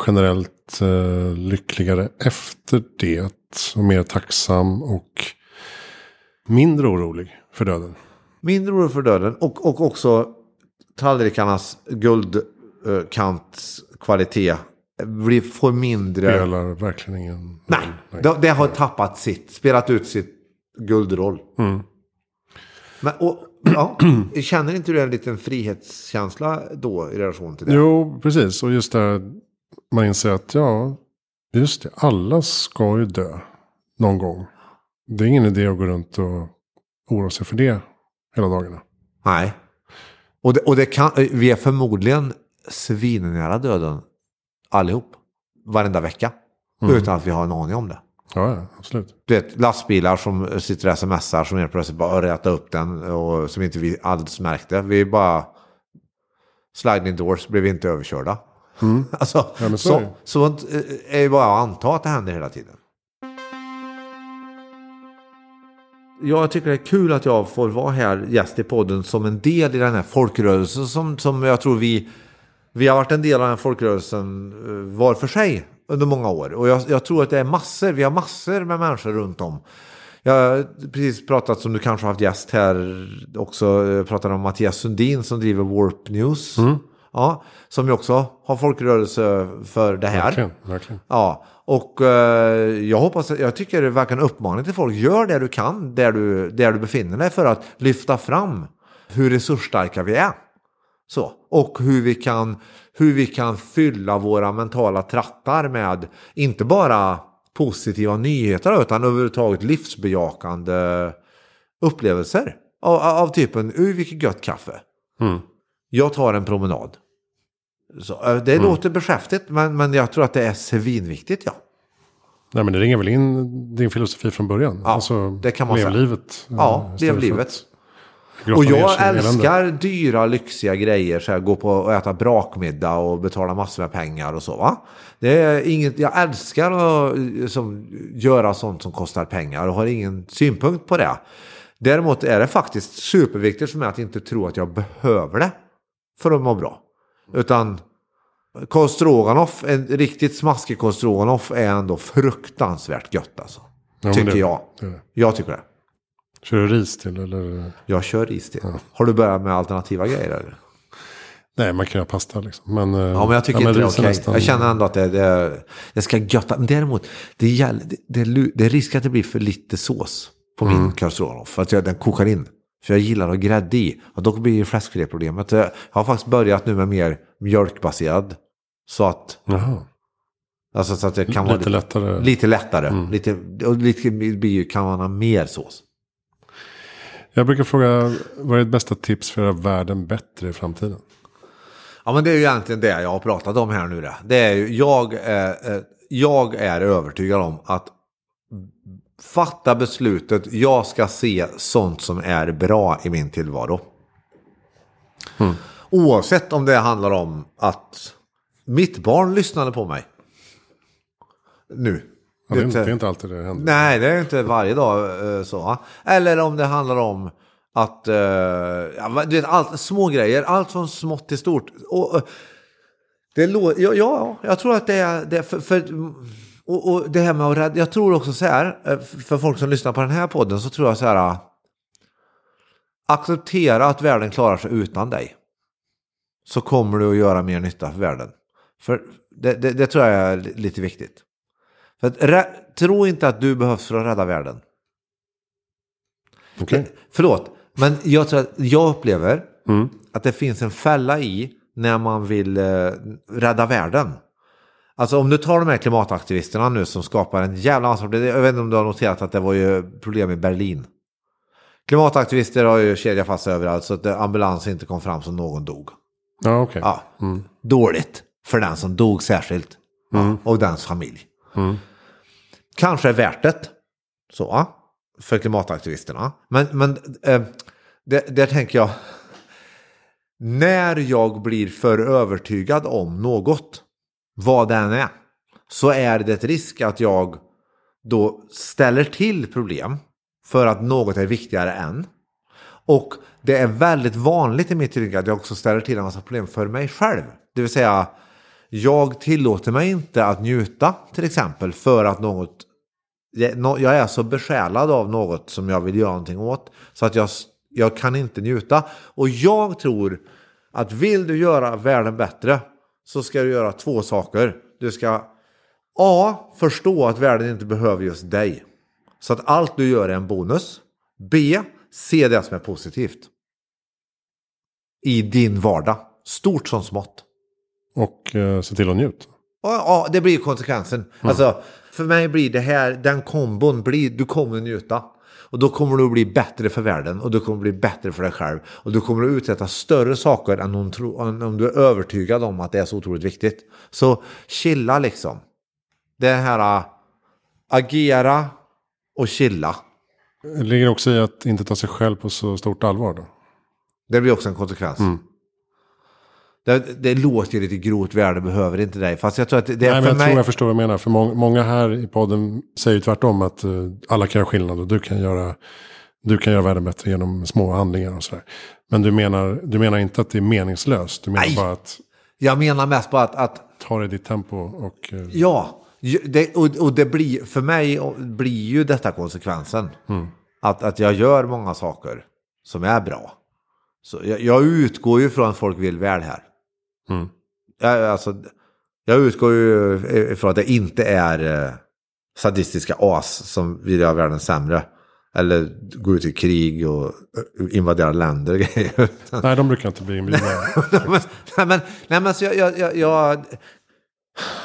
generellt eh, lyckligare efter det. Och mer tacksam och mindre orolig för döden. Mindre oro för döden och, och också tallrikarnas guldkantkvalitet blir, får mindre... Spelar verkligen ingen Nej. Det, det har tappat sitt, spelat ut sitt guldroll. Mm. Men, och, ja, känner inte du en liten frihetskänsla då i relation till det? Jo, precis. Och just där man inser att ja, just det. Alla ska ju dö någon gång. Det är ingen idé att gå runt och oroa sig för det hela dagarna. Nej. Och, det, och det kan, vi är förmodligen svinnära döden allihop. Varenda vecka. Utan att vi har en aning om det. Ja, absolut. Du vet, lastbilar som sitter och smsar som helt plötsligt bara räta upp den och som inte vi alls märkte. Vi bara sliding doors blev inte överkörda. Alltså, Ja, men så så, är det. sånt eh, är ju bara att anta att det händer hela tiden. Jag tycker det är kul att jag får vara här gäst i podden som en del i den här folkrörelsen som, som jag tror vi, vi har varit en del av den folkrörelsen eh, var för sig under många år. Och jag, jag tror att det är massor, vi har massor med människor runt om. Jag har precis pratat, som du kanske har haft gäst här också, eh, pratade om Mattias Sundin som driver Warp News. Ja, som ju också har folkrörelse för det här. Verkligen, verkligen. Ja, och eh, jag hoppas, jag tycker det verkar en uppmaning till folk. Gör det du kan där du, där du befinner dig för att lyfta fram hur resursstarka vi är. Så. Och hur vi, kan, hur vi kan fylla våra mentala trattar med inte bara positiva nyheter utan överhuvudtaget livsbejakande upplevelser. Av, av typen, "Oj, vilket gött kaffe. Jag tar en promenad. Så, eh, det låter beskäftigt men, men jag tror att det är svinviktigt ja. Nej, men det ringer väl in din filosofi från början. Alltså, Ja, det kan man lev säga. livet. eh, Ja, istället lev livet. Och jag älskar dyra lyxiga grejer. Så här, gå på och äta brakmiddag och betala massor med pengar och så. Va? Det är inget, jag älskar att eh, som, göra sånt som kostar pengar och har ingen synpunkt på det. Däremot är det faktiskt superviktigt för mig att inte tro att jag behöver det för att må bra. Utan Karl Stroganoff, en riktigt smaskig Karl Stroganoff är ändå fruktansvärt gött alltså. Ja, tycker det- jag. det. Jag tycker det. Kör du ris till eller? Jag kör ris till. Har du börjat med alternativa grejer eller? Nej, man kan göra pasta liksom. Men, eh, Ja, men jag tycker inte det är okej. nästan- Jag känner ändå att det, det, det ska götta. Men däremot, det, gäller, det, det, är det risk att det blir för lite sås på min mm. För att jag, den kokar in. För jag gillar att ha grädde i. Och då blir ju fläskfiléproblemet. Jag har faktiskt börjat nu med mer mjölkbaserad. Så att, Jaha. alltså, så att det kan vara Lite lättare. Lite lättare. Lite, och lite, kan man ha mer sås. Jag brukar fråga, vad är ditt bästa tips för att göra världen bättre i framtiden? Ja men det är ju egentligen det jag har pratat om här nu. Det, det är ju, jag, är, eh, jag är övertygad om att fatta beslutet, jag ska se sånt som är bra i min tillvaro. Oavsett om det handlar om att mitt barn lyssnade på mig. Nu. Ja, det, är Det- inte, det är inte alltid det händer. Nej, det är inte varje dag eh, så. Eller om det handlar om att, eh, ja, du vet, allt, små grejer, allt från smått till stort. Och, eh, det lå- ja, ja, jag tror att det är, det för, för och, och det här med att rädda, jag tror också så här, för folk som lyssnar på den här podden så tror jag så här, acceptera att världen klarar sig utan dig. Så kommer du att göra mer nytta för världen. För det, det, det tror jag är li- lite viktigt. För att, tro inte att du behövs för att rädda världen. Det- Förlåt, men jag tror att jag upplever att det finns en fälla i när man vill eh, rädda världen. Alltså om du tar de här klimataktivisterna nu som skapar en jävla massa problem. Jag vet inte om du har noterat att det var ju problem i Berlin. Klimataktivister har ju kedjat fast överallt så att ambulans inte kom fram så någon dog. Ja, okej. Ja, dåligt för den som dog särskilt. Ja, och dens familj. Kanske är värt det. Så, för klimataktivisterna. Men, men eh, det, där tänker jag, när jag blir för övertygad om något, vad det än är, så är det ett risk att jag då ställer till problem för att något är viktigare än. Och det är väldigt vanligt i mitt yrke att jag också ställer till en massa problem för mig själv. Det vill säga, jag tillåter mig inte att njuta till exempel för att något jag är så besjälad av något som jag vill göra någonting åt så att jag, jag kan inte njuta. Och jag tror att vill du göra världen bättre så ska du göra två saker. Du ska A. Förstå att världen inte behöver just dig. Så att allt du gör är en bonus. B. Se det som är positivt. I din vardag. Stort som smått. Och eh, se till att njuta. Ja, ja, det blir konsekvensen. Mm. Alltså, för mig blir det här, den kombon, blir, du kommer njuta. Och då kommer du bli bättre för världen och du kommer bli bättre för dig själv. Och du kommer att uträtta större saker än om, om du är övertygad om att det är så otroligt viktigt. Så chilla liksom. Det här äh, agera och chilla. Det ligger också i att inte ta sig själv på så stort allvar då. Det blir också en konsekvens. Mm. Det, det låter ju lite grovt, världen behöver inte dig. Fast jag tror att det är Nej, för men jag mig... tror jag förstår vad du menar. För må många här i podden säger tvärtom att uh, alla kan göra skillnad och du kan göra, du kan göra världen bättre genom små handlingar och sådär. Men du menar, du menar inte att det är meningslöst? Du menar Nej. bara att... Jag menar mest bara att... att... Ta det i ditt tempo och... Uh... Ja, det, och, och, det blir, för mig blir ju detta konsekvensen. Mm. Att, att jag gör många saker som är bra. Så jag, jag utgår ju från att folk vill väl här. Mm. Jag, alltså, jag utgår ju ifrån att det inte är eh, sadistiska as som vill göra världen sämre. Eller gå ut i krig och eh, invadera länder och grejer. Nej, de brukar inte bli inbjudna. nej, men, nej, men så jag, jag, jag, jag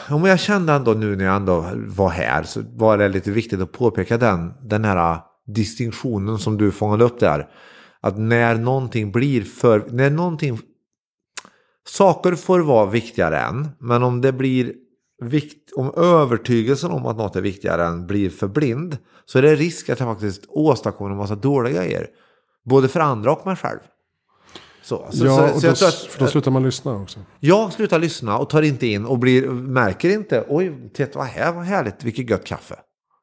om jag kände ändå nu när jag ändå var här så var det lite viktigt att påpeka den, den här distinktionen som du fångade upp där. Att när någonting blir för, när någonting Saker får vara viktigare än, men om det blir vikt, om övertygelsen om att något är viktigare än blir för blind så är det risk att jag faktiskt åstadkommer en massa dåliga grejer. Både för andra och mig själv. Så, så, ja, så, så då, att, för då slutar man lyssna också. Ja, slutar lyssna och tar inte in och blir, märker inte, oj, titta vad här var härligt, vilket gött kaffe.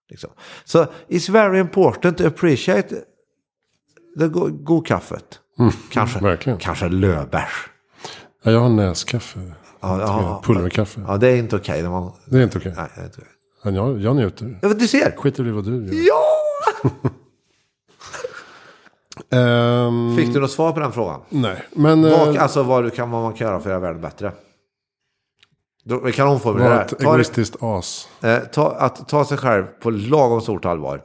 Liksom. Så it's very important to appreciate det god kaffet. Mm, kanske, kanske lövbärs. Ja, jag har näskaffe. Ja, ja, pulverkaffe. Ja, det är inte okej. Okay. Man... Det är inte okej. Okay. Nej, okay. Men jag, jag njuter. Ja, du ser. Skiter i vad du gör. Ja! um, Fick du något svar på den frågan? Nej, men... Vad, uh, alltså vad, du kan, vad man kan göra för att göra världen bättre? Då, kan omformulera det. Ett egoistiskt as. Eh, ta, att ta sig själv på lagom stort allvar.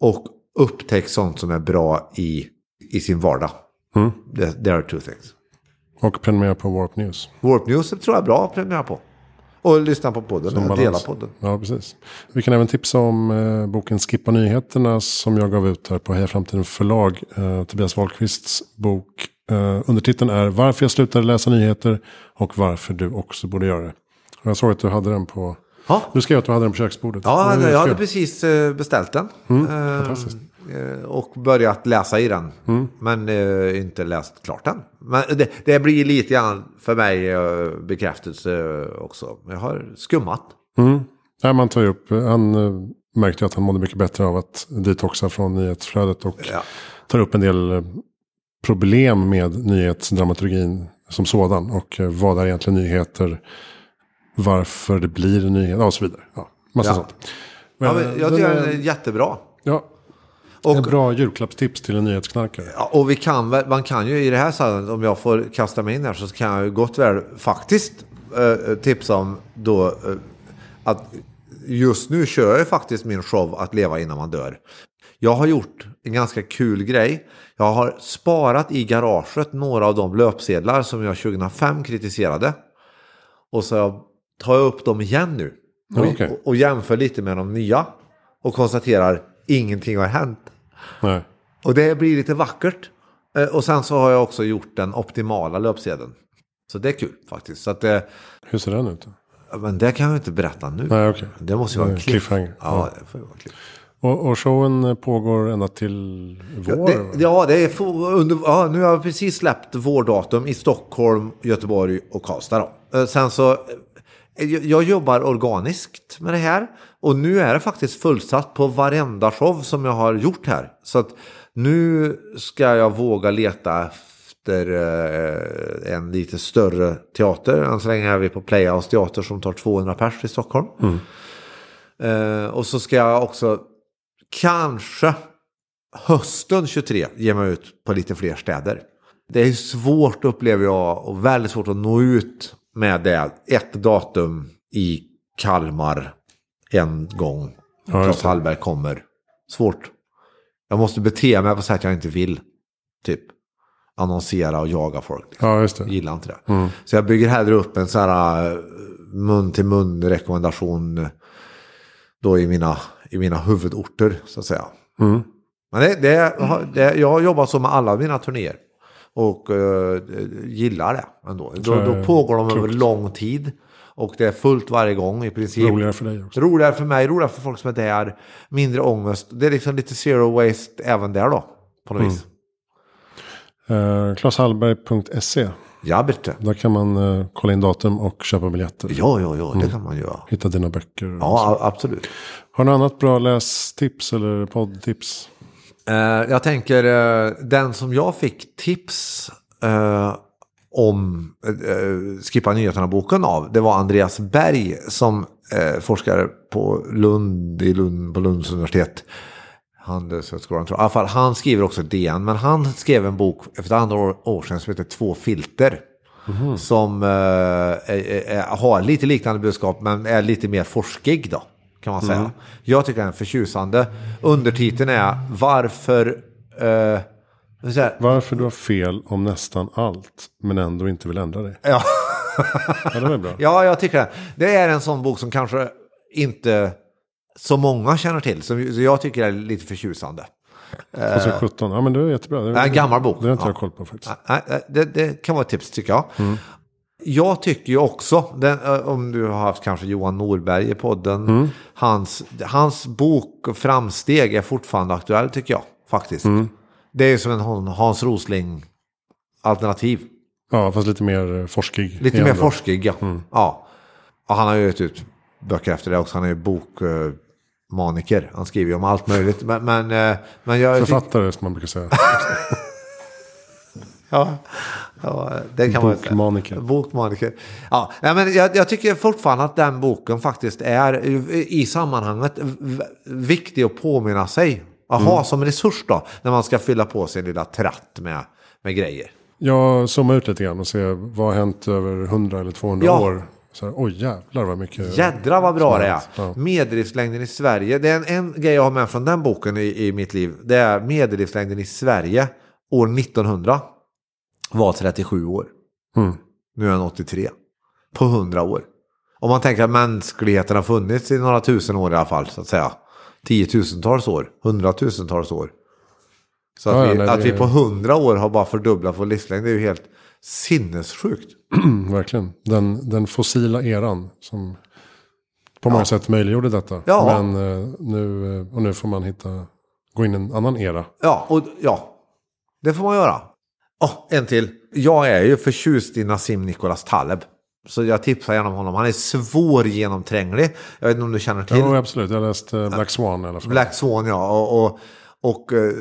Och upptäck sånt som är bra i, i sin vardag. Mm. There are two things. Och prenumerera på Warp News. Warp News tror jag är bra att prenumerera på. Och lyssna på podden, och dela podden. Ja, precis. Vi kan även tipsa om eh, boken Skippa nyheterna som jag gav ut här på Heja Framtiden förlag. Eh, Tobias Wahlqvists bok. Eh, undertiteln är Varför jag slutade läsa nyheter och varför du också borde göra det. Och jag såg att du hade den på... Ha? Du skrev att du hade den på köksbordet. Ja, jag hade precis eh, beställt den. Mm, fantastiskt. Eh, och börjat läsa i den. Mm. Men eh, inte läst klart den. Men det, det blir lite grann för mig eh, bekräftelse också. Jag har skummat. Mm. Ja, man tar ju upp, han eh, märkte att han mådde mycket bättre av att detoxa från nyhetsflödet. Och ja. tar upp en del problem med nyhetsdramaturgin som sådan. Och vad är egentligen nyheter? Varför det blir nyheter och så vidare. Ja, massa ja. sånt. Men, ja, men jag tycker den är jättebra. Ja, och, en bra julklappstips till en nyhetsknarkare. Och vi kan, man kan ju i det här sammanhanget, om jag får kasta mig in här, så kan jag ju gott väl faktiskt eh, tipsa om då eh, att just nu kör jag faktiskt min show Att leva innan man dör. Jag har gjort en ganska kul grej. Jag har sparat i garaget några av de löpsedlar som jag 2005 kritiserade. Och så tar jag upp dem igen nu. Och, okay. och jämför lite med de nya. Och konstaterar ingenting har hänt. Nej. Och det blir lite vackert. Eh, och sen så har jag också gjort den optimala löpsedeln. Så det är kul faktiskt. Så att, eh, Hur ser den ut? Men det kan jag inte berätta nu. Nej, okay. Det måste ju vara en cliffhanger. Ja, det får vara cliff. Och, och showen pågår ända till vår? Det, ja, det är under, ja, nu har jag precis släppt vårdatum i Stockholm, Göteborg och Karlstad. Då. Eh, Sen så, eh, jag jobbar organiskt med det här. Och nu är det faktiskt fullsatt på varenda show som jag har gjort här. Så att nu ska jag våga leta efter eh, en lite större teater. Än så länge är vi på Playhouse teater som tar 200 pers i Stockholm. Eh, och så ska jag också kanske hösten 23 ge mig ut på lite fler städer. Det är svårt upplever jag och väldigt svårt att nå ut med det. Ett datum i Kalmar en gång. Ja, Claes. Hallberg kommer. Svårt. Jag måste bete mig på sätt jag inte vill. Typ annonsera och jaga folk. Ja, just Jag det. gillar inte det. Så jag bygger hellre upp en sån här eh, mun till mun rekommendation då i mina, i mina huvudorter så att säga. Mm. Men det, det, det, jag har jobbat så med alla mina turnéer. Och eh, gillar det ändå. Då, jag då pågår de över lång tid. Och det är fullt varje gång i princip. Roligare för dig också. Roligare för mig, roligare för folk som är där. Mindre ångest. Det är liksom lite zero waste även där då. På något vis. Eh, Klashallberg.se. Ja, bitte. Där kan man eh, kolla in datum och köpa biljetter. Ja, ja, ja, det kan man göra. Hitta dina böcker. Ja, absolut. Har du något annat bra lästips eller poddtips? Eh, jag tänker, eh, den som jag fick tips eh, om eh, Skippa nyheterna-boken av, det var Andreas Berg som eh, forskar på Lund, i Lund, på Lunds universitet. Handelshögskolan tror jag. I alla fall, han skriver också DN, men han skrev en bok för ett antal år, år sedan som heter Två filter. Som eh, är, har lite liknande budskap men är lite mer forskig då. Kan man säga. Jag tycker den är förtjusande. Undertiteln är Varför... Eh, här, Varför du har fel om nästan allt men ändå inte vill ändra dig. ja, Ja, det var bra. ja, jag tycker det. Det är en sån bok som kanske inte så många känner till. Så jag tycker är lite förtjusande. 2017. Ja men det är jättebra. Det är en gammal bok. Det har inte Ja. jag koll på faktiskt. Det, det kan vara ett tips tycker jag. Jag tycker ju också, den, eh, om du har haft kanske Johan Norberg i podden, hans, hans bok Framsteg är fortfarande aktuell tycker jag faktiskt. Det är som en Hans Rosling alternativ. Ja fast lite mer forskig. Lite mer då. forskig, ja. ja. Och han har ju gett ut böcker efter det också. Han är ju bokmaniker. Han skriver ju om allt möjligt. Men, men, eh, men jag... Författare som man brukar säga. Ja, ja det kan man säga. Bokmaniker. Bokmaniker. Ja, men jag, jag tycker fortfarande att den boken faktiskt är i sammanhanget viktig att påminna sig. Att Mm. som resurs då, när man ska fylla på sin lilla tratt med, med grejer. Jag zoomar ut lite grann och ser vad har hänt över 100 eller 200 Ja. år. Så här, oj jävlar vad mycket. Jädra vad bra det är. Ja. Medellivslängden i Sverige. Det är en, en grej jag har med från den boken i, i mitt liv. Det är medellivslängden i Sverige år 1900 var 37 år. Mm. Nu är den 83. På 100 år. Om man tänker att mänskligheten har funnits i några tusen år i alla fall, så att säga. Tiotusentals år, hundratusentals år. Så att, Ja, ja, vi, nej, att vi på 100 år har bara fördubblat vår livslängd, det är ju helt sinnessjukt. Verkligen. Den, den fossila eran som på många sätt möjliggjorde detta. Ja. Men eh, nu, eh, och nu får man hitta, gå in i en annan era. Ja, och ja, det får man göra. Oh, en till. Jag är ju förtjust i Nassim Nicholas Taleb. Så jag tipsar gärna om honom. Han är svårgenomtränglig. Jag vet inte om du känner till. Ja, absolut. Jag läste Black Swan i alla fall. Black Swan, ja. Och, och, och eh,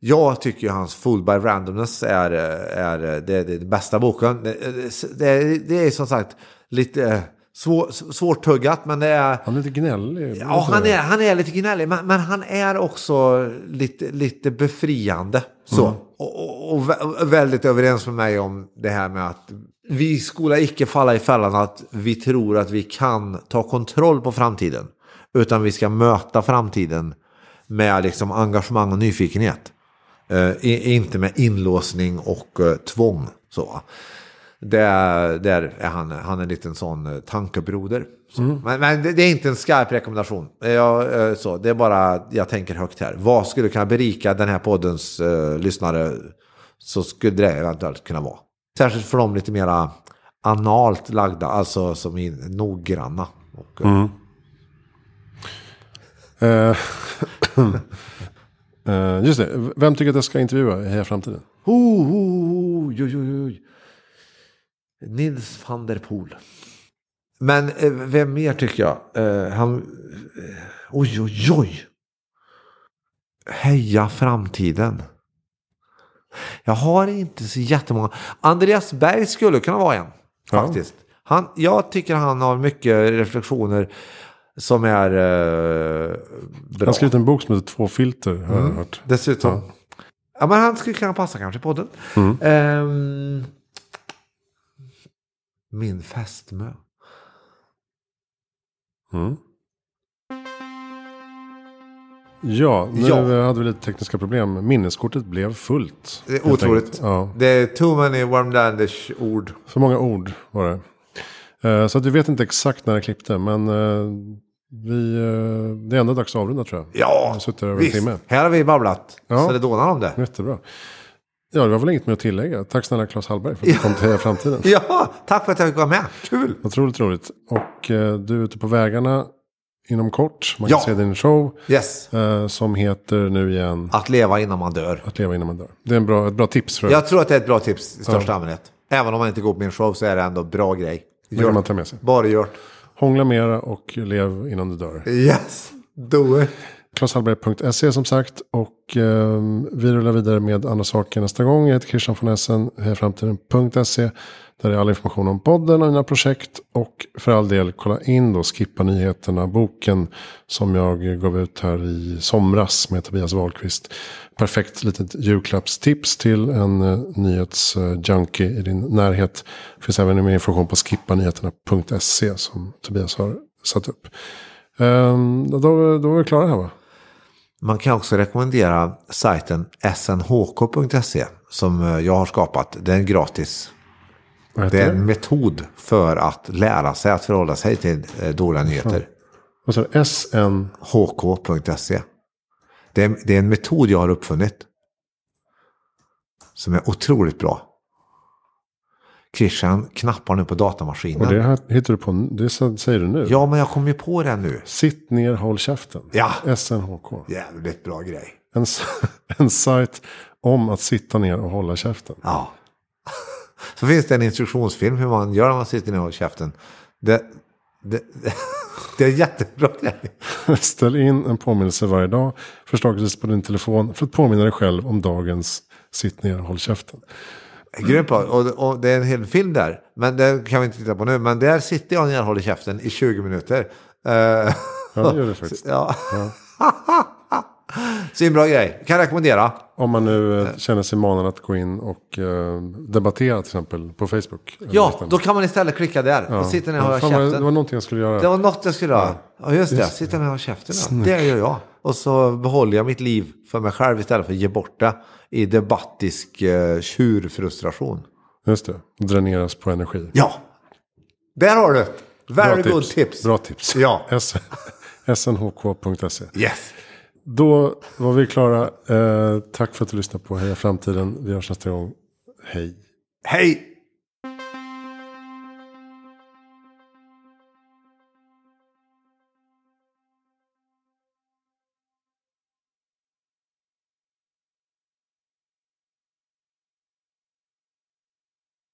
jag tycker ju hans Fooled by Randomness är, eh, är eh, det, det, det bästa boken. Det, det, det är som sagt lite eh, svår, svårtuggat, men det är... Han är lite gnällig. Ja, han är, han är lite gnällig, men, men han är också lite, lite befriande. Så. Och, och, och vä- väldigt överens med mig om det här med att vi skola icke falla i fällan att vi tror att vi kan ta kontroll på framtiden. Utan vi ska möta framtiden med liksom engagemang och nyfikenhet. Eh, inte med inlåsning och eh, tvång. Så. Där, där är han, han är en liten sån eh, tankebroder. Så. Men, men det, det är inte en skarp rekommendation. Jag, eh, så, det är bara jag tänker högt här. Vad skulle kunna berika den här poddens eh, lyssnare så skulle det eventuellt kunna vara. Särskilt för de lite mera analt lagda, alltså som är noggranna. Och, eh, Eh, eh, just det, vem tycker att jag ska intervjua i Heja Framtiden? Oh, oh, oj, oj. Nils van der Poel. Men eh, vem mer tycker jag? Eh, han... eh, Oj, oj, oj. Heja framtiden. Jag har inte så jättemånga. Andreas Berg skulle kunna vara en. Ja. Faktiskt. Han, jag tycker han har mycket reflektioner som är eh, bra. Han har skrivit en bok som heter Två filter. Har jag hört. Dessutom. Ja. men han skulle kunna passa kanske i podden. Mm. Ehm, min fästmö. Mm. Ja, nu Ja. hade vi lite tekniska problem. Minneskortet blev fullt. Det är otroligt. Ja, Det är too many Wormlanders ord. för många ord var det. Eh, Så att vi vet inte exakt när det klippte. Men eh, vi, eh, det är ändå dags att avrunda tror jag. Ja, visst. en timme. Här har vi babblat. Ja. Så det dånar om det. Jättebra. Ja, det var väl inget mer att tillägga. Tack snälla Claes Hallberg för att du kom till Framtiden. Ja, tack för att jag fick vara med. Kul. Otroligt roligt. Och du är ute på vägarna inom kort. Man kan Ja. se din show Yes. eh, som heter nu igen Att leva innan man dör. Att leva innan man dör. Det är en bra, ett bra tips för Jag tror att det är ett bra tips i största allmänhet. Även om man inte går på min show så är det ändå bra grej. Det kan man ta med sig. Bara gjort. Hångla mera och lev innan du dör. Yes, do it klashallberg.se som sagt. Och eh, vi rullar vidare med andra saker nästa gång. Jag heter Christian von Essen. Hejaframtiden.se. Där är all information om podden och mina projekt. Och för all del kolla in då Skippa nyheterna. Boken som jag gav ut här i somras med Tobias Wahlqvist. Perfekt litet julklappstips till en eh, nyhetsjunkie i din närhet. Det finns även mer information på skippanyheterna.se som Tobias har satt upp. Um, då, då är vi klara här va? Man kan också rekommendera sajten snhk.se som eh, jag har skapat. Den är gratis. Det är det? en metod för att lära sig att förhålla sig till eh, dåliga nyheter. Vad sa du? SN? hk.se. Det är, det är en metod jag har uppfunnit. Som är otroligt bra. Christian knappar nu på datamaskinen. Och det hittar du på, det säger du nu? Ja, men jag kom ju på det nu. Sitt ner, håll käften. Ja. SNHK. Jävligt bra grej. En, en sajt om att sitta ner och hålla käften. Ja. Så finns det en instruktionsfilm hur man gör när man sitter ner och håller käften. Det, det, det är jättebra. Ställ in en påminnelse varje dag, förslagsvis på din telefon, för att påminna dig själv om dagens sitt ner och håll käften. Grymt bra. Och, och det är en hel film där. Men det kan vi inte titta på nu. Men där sitter jag ner och håller käften i 20 minuter. Eh, Ja, det gör det faktiskt. ja. Så det är en bra grej. Kan rekommendera. Om man nu eh, känner sig manad att gå in och eh, debattera till exempel på Facebook. Ja, då kan man istället klicka där. Och sitta ner och hålla vad- Det var käften. någonting jag skulle göra. Det var något jag skulle göra. Ja, just det. Sitta ner och hålla käften. Ja. Det gör jag. Och så behåller jag mitt liv för mig själv istället för att ge bort det i debattisk eh, tjurfrustration. Just det, dräneras på energi. Ja, där har du. Very Bra good tips. Bra tips. Ja. Snhk.se. Yes. Då var vi klara. Eh, tack för att du lyssnade på Heja Framtiden. Vi hörs nästa gång. Hej. Hej!